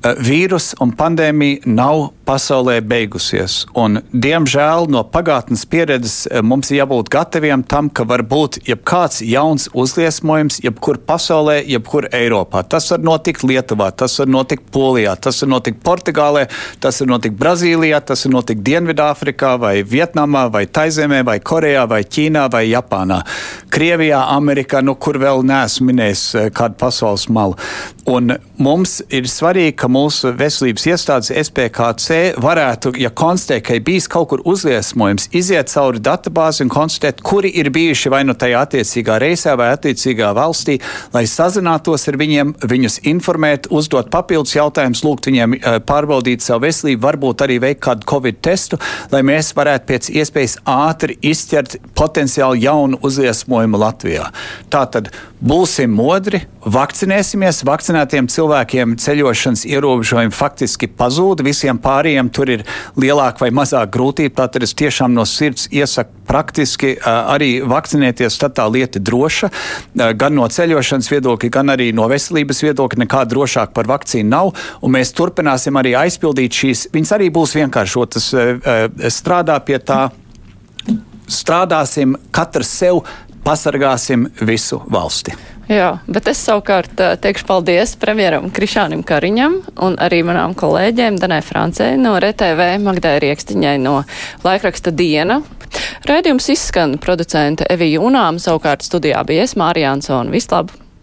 Speaker 3: Vīrus un pandēmija nav pasaulē beigusies. Un, diemžēl no pagātnes pieredzes eh, mums ir jābūt gataviem tam, ka var būt jebkāds jauns uzliesmojums, jebkur pasaulē, jebkur Eiropā. Tas var notikt Lietuvā, tas var notikt Polijā, tas var notikt Portugālē, tas var notikt Brazīlijā, tas var notikt Dienvidāfrikā, vai Vietnamā, vai Taizemē, vai Korejā, vai Ķīnā, vai Japānā. Krievijā, Amerikā, nu kur vēl neesmu minējis eh, kādu pasaules malu. Un mums ir svarīgi, ka mūsu veselības iestādes SPKC varētu, ja konstatē, ka ir bijis kaut kur uzliesmojums, iziet cauri databāzi un konstatēt, kuri ir bijuši vai nu tajā attiecīgā reisē vai attiecīgā valstī, lai sazinātos ar viņiem, viņus informēt, uzdot papildus jautājumus, lūgt viņiem eh, pārbaudīt savu veselību, varbūt arī veikt kādu covid testu, lai mēs varētu pēc iespējas ātri izķert potenciāli jaunu uzliesmojumu Latvijā. Tātad būsim modri, vakcinēsimies, vakcinētiem cilvēkiem ceļošanas ierobežojumi faktiski pazūd, visiem pārējiem tur ir lielāka vai mazāka grūtība. Tātad es tiešām no sirds iesaku praktiski arī vakcinēties, tad tā lieta droša. Gan no ceļošanas viedokļa, gan arī no veselības viedokļa nekā drošāk par vakcīnu nav. Un mēs turpināsim arī aizpildīt šīs. Viņas arī būs vienkāršotas. Strādā pie tā. Strādāsim katrs sev, pasargāsim visu valsti.
Speaker 2: Jā, bet es savukārt teikšu paldies premjeram Krišānam Kariņam un arī manām kolēģiem Danai Francei no RTV, Magdai Riekstiņai no laikraksta Diena. Rēdījums izskan producente Evija Unām, savukārt studijā bija es Mārija Ansona. Vislabāk!